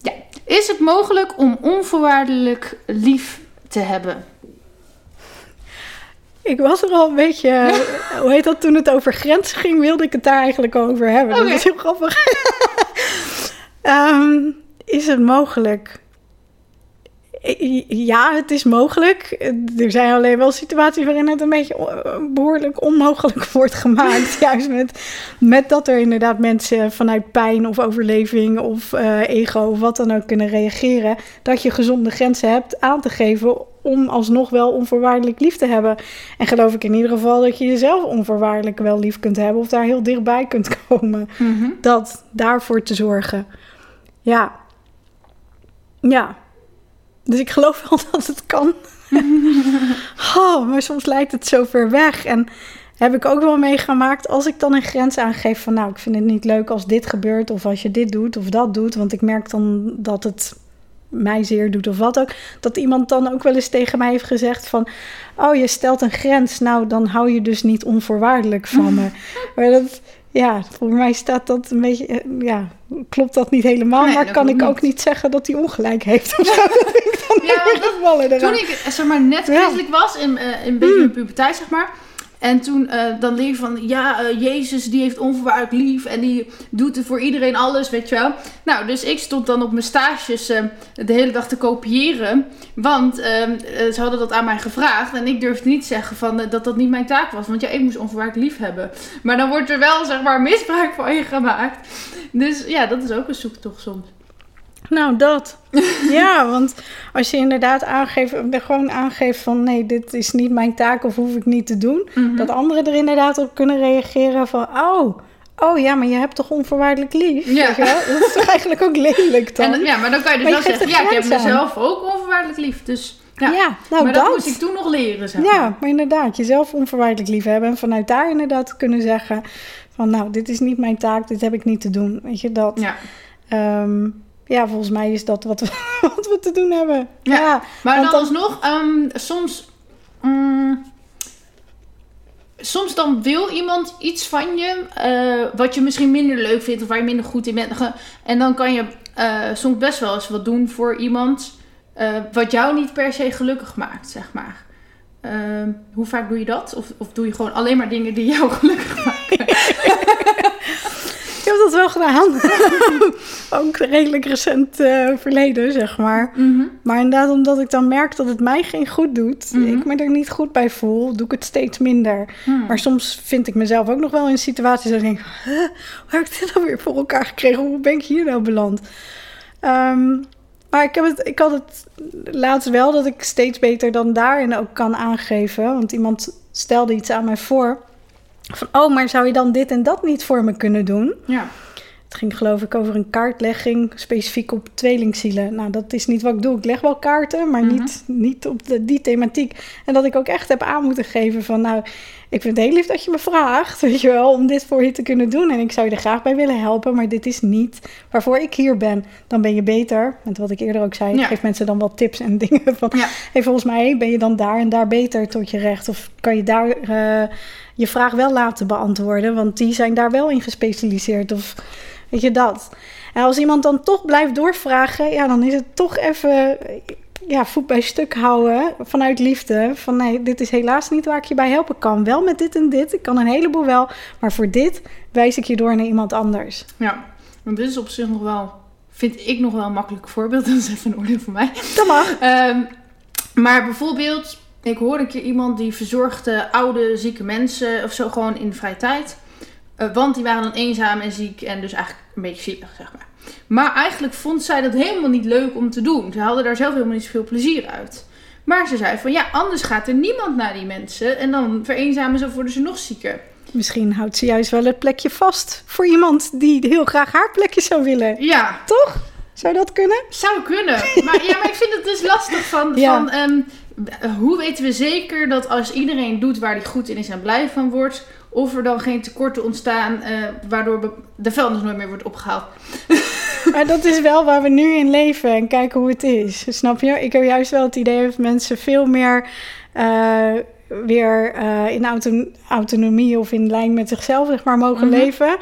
Ja. Is het mogelijk om onvoorwaardelijk lief te hebben? Ik was er al een beetje, eh, hoe heet dat, toen het over grenzen ging, wilde ik het daar eigenlijk over hebben. Dat is heel grappig. Ehm, is het mogelijk? I- Ja, het is mogelijk. Er zijn alleen wel situaties waarin het een beetje o- behoorlijk onmogelijk wordt gemaakt. Juist met, met dat er inderdaad mensen vanuit pijn of overleving of eh, ego of wat dan ook kunnen reageren. Dat je gezonde grenzen hebt aan te geven om alsnog wel onvoorwaardelijk lief te hebben. En geloof ik in ieder geval dat je jezelf onvoorwaardelijk wel lief kunt hebben of daar heel dichtbij kunt komen dat daarvoor te zorgen. Ja. Ja. Dus ik geloof wel dat het kan. oh, maar soms lijkt het zo ver weg. En heb ik ook wel meegemaakt als ik dan een grens aangeef van nou, ik vind het niet leuk als dit gebeurt of als je dit doet of dat doet, want ik merk dan dat het mij zeer doet of wat ook, dat iemand dan ook wel eens tegen mij heeft gezegd van oh, je stelt een grens, nou dan hou je dus niet onvoorwaardelijk van me. Maar dat ja, voor mij staat dat een beetje, eh, ja, klopt dat niet helemaal, Nee, maar dat kan ik ook niet. niet zeggen dat hij ongelijk heeft of zo. Dat ik dan Ja, eraan. Toen ik eh, zeg maar, net Ja. Christelijk was, in, eh, in een beetje mijn puberteit, zeg maar. En toen eh, dan leer je van, ja, eh, Jezus die heeft onvoorwaardelijk lief en die doet voor iedereen alles, weet je wel. Nou, dus ik stond dan op mijn stages eh, de hele dag te kopiëren. Want ehm, eh, ze hadden dat aan mij gevraagd en ik durfde niet zeggen van, dat dat niet mijn taak was. Want ja, ik moest onvoorwaardelijk lief hebben. Maar dan wordt er wel, zeg maar, misbruik van je gemaakt. Dus ja, dat is ook een zoektocht soms. Nou, dat. ja, want als je inderdaad aangeeft, gewoon aangeeft van nee, dit is niet mijn taak of hoef ik niet te doen. Mhm. Dat anderen er inderdaad op kunnen reageren van oh, oh ja, maar je hebt toch onvoorwaardelijk lief? Ja. Weet je wel? Dat is toch eigenlijk ook lelijk dan? En, ja, maar dan kan je dus wel zeggen, ja, ik heb mezelf ook onvoorwaardelijk lief. Dus ja, ja, nou maar dat. dat moest ik toen nog leren, zeg maar. Ja, maar inderdaad, jezelf onvoorwaardelijk lief hebben. En vanuit daar inderdaad kunnen zeggen van nou, dit is niet mijn taak, dit heb ik niet te doen. Weet je dat? Ja. Ehm, ja, volgens mij is dat wat we, wat we te doen hebben. Ja, Ja, Maar dan dan- alsnog, ehm, soms... mm, soms dan wil iemand iets van je, eh, wat je misschien minder leuk vindt of waar je minder goed in bent. En dan kan je eh, soms best wel eens wat doen voor iemand eh, wat jou niet per se gelukkig maakt, zeg maar. Ehm, hoe vaak doe je dat? Of, of doe je gewoon alleen maar dingen die jou gelukkig maken? Dat wel gedaan. Ook redelijk recent eh, verleden, zeg maar. Mhm. Maar inderdaad, omdat ik dan merk dat het mij geen goed doet, Mhm. ik me er niet goed bij voel, doe ik het steeds minder. Hmm. Maar soms vind ik mezelf ook nog wel in situaties dat ik denk, "Huh, hoe heb ik dit nou weer voor elkaar gekregen? Hoe ben ik hier nou beland? Ehm, maar ik, heb het, ik had het laatst wel dat ik steeds beter dan daarin ook kan aangeven. Want iemand stelde iets aan mij voor. Van, oh, maar zou je dan dit en dat niet voor me kunnen doen? Ja. Het ging geloof ik over een kaartlegging specifiek op tweelingzielen. Nou, dat is niet wat ik doe. Ik leg wel kaarten, maar Mhm. niet, niet op de, die thematiek. En dat ik ook echt heb aan moeten geven van... nou, ik vind het heel lief dat je me vraagt, weet je wel... om dit voor je te kunnen doen. En ik zou je er graag bij willen helpen, maar dit is niet waarvoor ik hier ben. Dan ben je beter. Met wat ik eerder ook zei, Ja. geef mensen dan wel tips en dingen van... Ja. hey, volgens mij ben je dan daar en daar beter tot je recht. Of kan je daar eh, je vraag wel laten beantwoorden, want die zijn daar wel in gespecialiseerd. Of weet je dat. En als iemand dan toch blijft doorvragen, ja, dan is het toch even. Ja, voet bij stuk houden vanuit liefde. Van nee, dit is helaas niet waar ik je bij helpen kan. Wel met dit en dit. Ik kan een heleboel wel. Maar voor dit wijs ik je door naar iemand anders. Ja, want dit is op zich nog wel, vind ik nog wel een makkelijk voorbeeld. Dat is even een oordeel van mij. Dat mag. Ehm, maar bijvoorbeeld, ik hoorde een keer iemand die verzorgde oude, zieke mensen of zo gewoon in de vrije tijd. Eh, want die waren dan eenzaam en ziek en dus eigenlijk een beetje zielig, zeg maar. Maar eigenlijk vond zij dat helemaal niet leuk om te doen. Ze hadden daar zelf helemaal niet zoveel plezier uit. Maar ze zei van ja, anders gaat er niemand naar die mensen en dan vereenzamen ze of worden ze nog zieker. Misschien houdt ze juist wel het plekje vast voor iemand die heel graag haar plekje zou willen. Ja. Toch? Zou dat kunnen? Zou kunnen. Maar, ja, maar ik vind het dus lastig van, Ja. van ehm, hoe weten we zeker dat als iedereen doet waar hij goed in is en blij van wordt, of er dan geen tekorten ontstaan eh, waardoor de vuilnis nooit meer wordt opgehaald. Maar dat is wel waar we nu in leven en kijken hoe het is. Snap je? Ik heb juist wel het idee dat mensen veel meer eh, weer eh, in auto- autonomie of in lijn met zichzelf zeg maar, mogen Mhm. leven.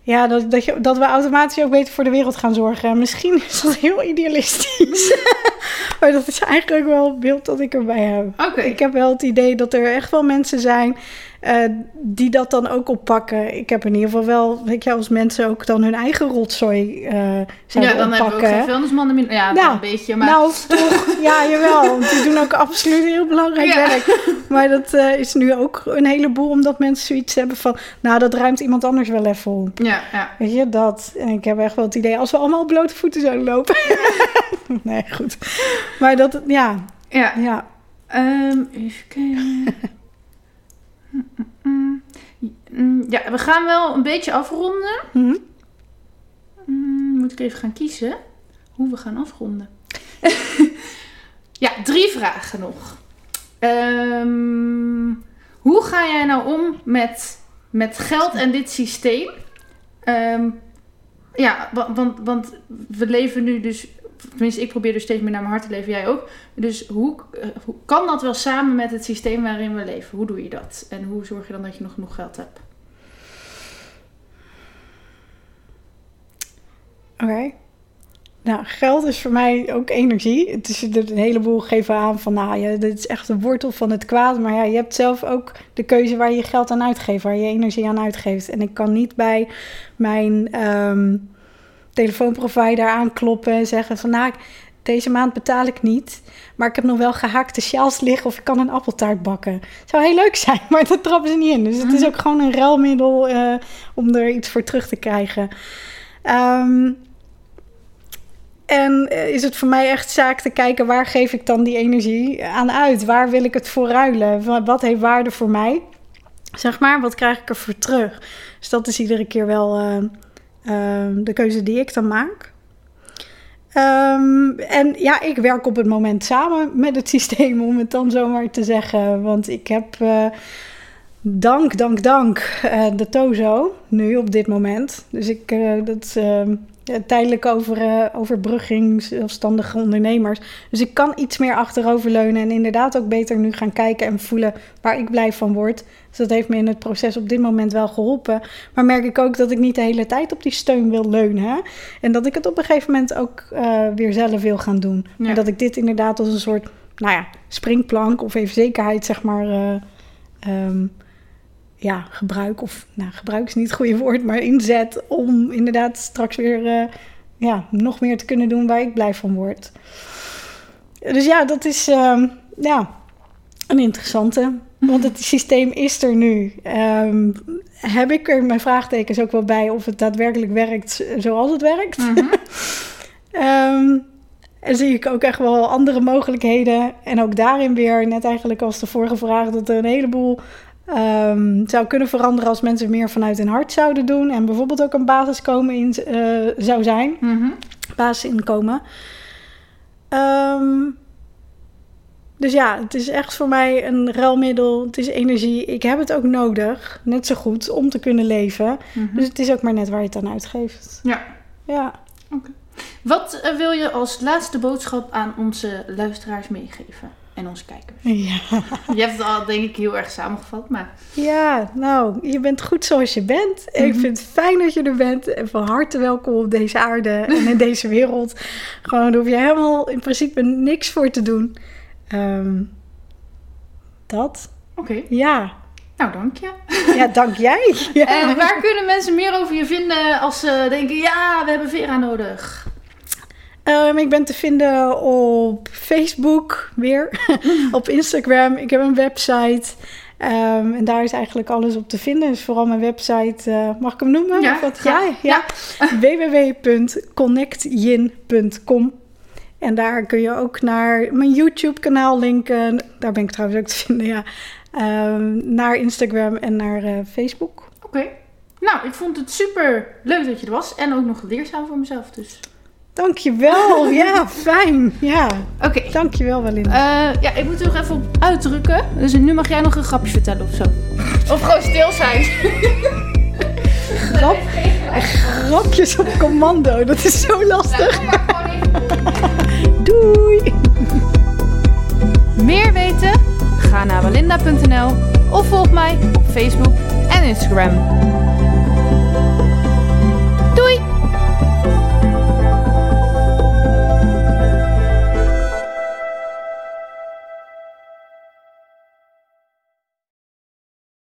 Ja, dat, dat, je, dat we automatisch ook beter voor de wereld gaan zorgen. En misschien is dat heel idealistisch. maar dat is eigenlijk wel het beeld dat ik erbij heb. Oké. Ik heb wel het idee dat er echt wel mensen zijn eh, die dat dan ook oppakken. Ik heb in ieder geval wel, weet je, als mensen ook dan hun eigen rotzooi eh zouden Ja, dan hebben we ook oppakken. geen vuilnismannen meer. Ja, Nou, een beetje, maar... Nou, toch, ja, jawel. Want die doen ook absoluut heel belangrijk Ja. werk. Maar dat eh, is nu ook een heleboel, omdat mensen zoiets hebben van... Nou, dat ruimt iemand anders wel even op. ja, ja. Weet je, dat. En ik heb echt wel het idee, als we allemaal op blote voeten zouden lopen... nee, goed. Maar dat, ja, ja. ja. Ehm, even kijken. Ja, we gaan wel een beetje afronden. Hm? Mm, moet ik even gaan kiezen hoe we gaan afronden. ja, drie vragen nog. Ehm, hoe ga jij nou om met, met geld en dit systeem? Ehm, ja, wa- want, want we leven nu dus... Tenminste, ik probeer dus steeds meer naar mijn hart te leven. Jij ook. Dus hoe, eh, hoe kan dat wel samen met het systeem waarin we leven? Hoe doe je dat? En hoe zorg je dan dat je nog genoeg geld hebt? Oké. Nou, geld is voor mij ook energie. Het is een heleboel geven aan van, nou ja, dit is echt de wortel van het kwaad. Maar ja, je hebt zelf ook de keuze waar je je geld aan uitgeeft, waar je energie aan uitgeeft. En ik kan niet bij mijn ehm, telefoonprovider aankloppen en zeggen van, nou, deze maand betaal ik niet. Maar ik heb nog wel gehaakte sjaals liggen of ik kan een appeltaart bakken. Zou heel leuk zijn, maar dat trappen ze niet in. Dus het is Mhm. ook gewoon een ruilmiddel eh, om er iets voor terug te krijgen. Ehm, en eh, is het voor mij echt zaak te kijken waar geef ik dan die energie aan uit? Waar wil ik het voor ruilen? Wa- Wat heeft waarde voor mij? Zeg maar, wat krijg ik ervoor terug? Dus dat is iedere keer wel eh, de keuze die ik dan maak. Ehm, en ja, ik werk op het moment samen met het systeem, om het dan zomaar te zeggen. Want ik heb eh, dank, dank, dank eh, de Tozo nu op dit moment. Dus ik, eh, dat eh, tijdelijk over, eh, overbrugging, zelfstandige ondernemers. Dus ik kan iets meer achteroverleunen en inderdaad ook beter nu gaan kijken en voelen waar ik blij van word. Dus dat heeft me in het proces op dit moment wel geholpen. Maar merk ik ook dat ik niet de hele tijd op die steun wil leunen. hè. En dat ik het op een gegeven moment ook eh, weer zelf wil gaan doen. Ja. Maar dat ik dit inderdaad als een soort, nou ja, springplank of even zekerheid, zeg maar, eh, ehm, ja, gebruik. Of, nou, gebruik is niet het goede woord, maar inzet om inderdaad straks weer, eh, ja, nog meer te kunnen doen waar ik blij van word. Dus ja, dat is, ehm, ja, een interessante. Want het systeem is er nu. Ehm, heb ik er mijn vraagtekens ook wel bij of het daadwerkelijk werkt zoals het werkt? Mhm. Ehm, en zie ik ook echt wel andere mogelijkheden. En ook daarin weer, net eigenlijk als de vorige vraag, dat er een heleboel ehm, zou kunnen veranderen als mensen meer vanuit hun hart zouden doen. En bijvoorbeeld ook een basiskomen in eh, zou zijn, Mhm. basisinkomen. Ehm, dus ja, het is echt voor mij een ruilmiddel. Het is energie. Ik heb het ook nodig, net zo goed, om te kunnen leven. Mhm. Dus het is ook maar net waar je het aan uitgeeft. Ja. Ja. Wat eh, wil je als laatste boodschap aan onze luisteraars meegeven? En onze kijkers. Ja. Je hebt het al denk ik heel erg samengevat, maar ja, nou, je bent goed zoals je bent. En Ik Mhm. vind het fijn dat je er bent. En van harte welkom op deze aarde en in deze wereld. Gewoon, daar hoef je helemaal in principe niks voor te doen. Ehm, dat. oké. Ja. Nou, dank je. Ja, dank jij. Ja. En waar kunnen mensen meer over je vinden als ze denken, ja, we hebben Vera nodig? Ehm, ik ben te vinden op Facebook weer, op Instagram. Ik heb een website. Ehm, en daar is eigenlijk alles op te vinden. Dus vooral mijn website, eh, mag ik hem noemen? Ja, wat? graag. ja, ja. www.connectyin.com En daar kun je ook naar mijn YouTube-kanaal linken. Daar ben ik trouwens ook te vinden, ja. Ehm, naar Instagram en naar eh, Facebook. Oké. Nou, ik vond het super leuk dat je er was en ook nog leerzaam voor mezelf, dus. Dankjewel. ja, fijn. Ja, Oké. dankjewel Walinda. Eh, ja, ik moet er nog even op uitdrukken. Dus nu mag jij nog een grapje vertellen of zo. Of gewoon stil zijn. Grap, grapjes op commando, dat is zo lastig. Doei! Meer weten? Ga naar walinda.nl of volg mij op Facebook en Instagram.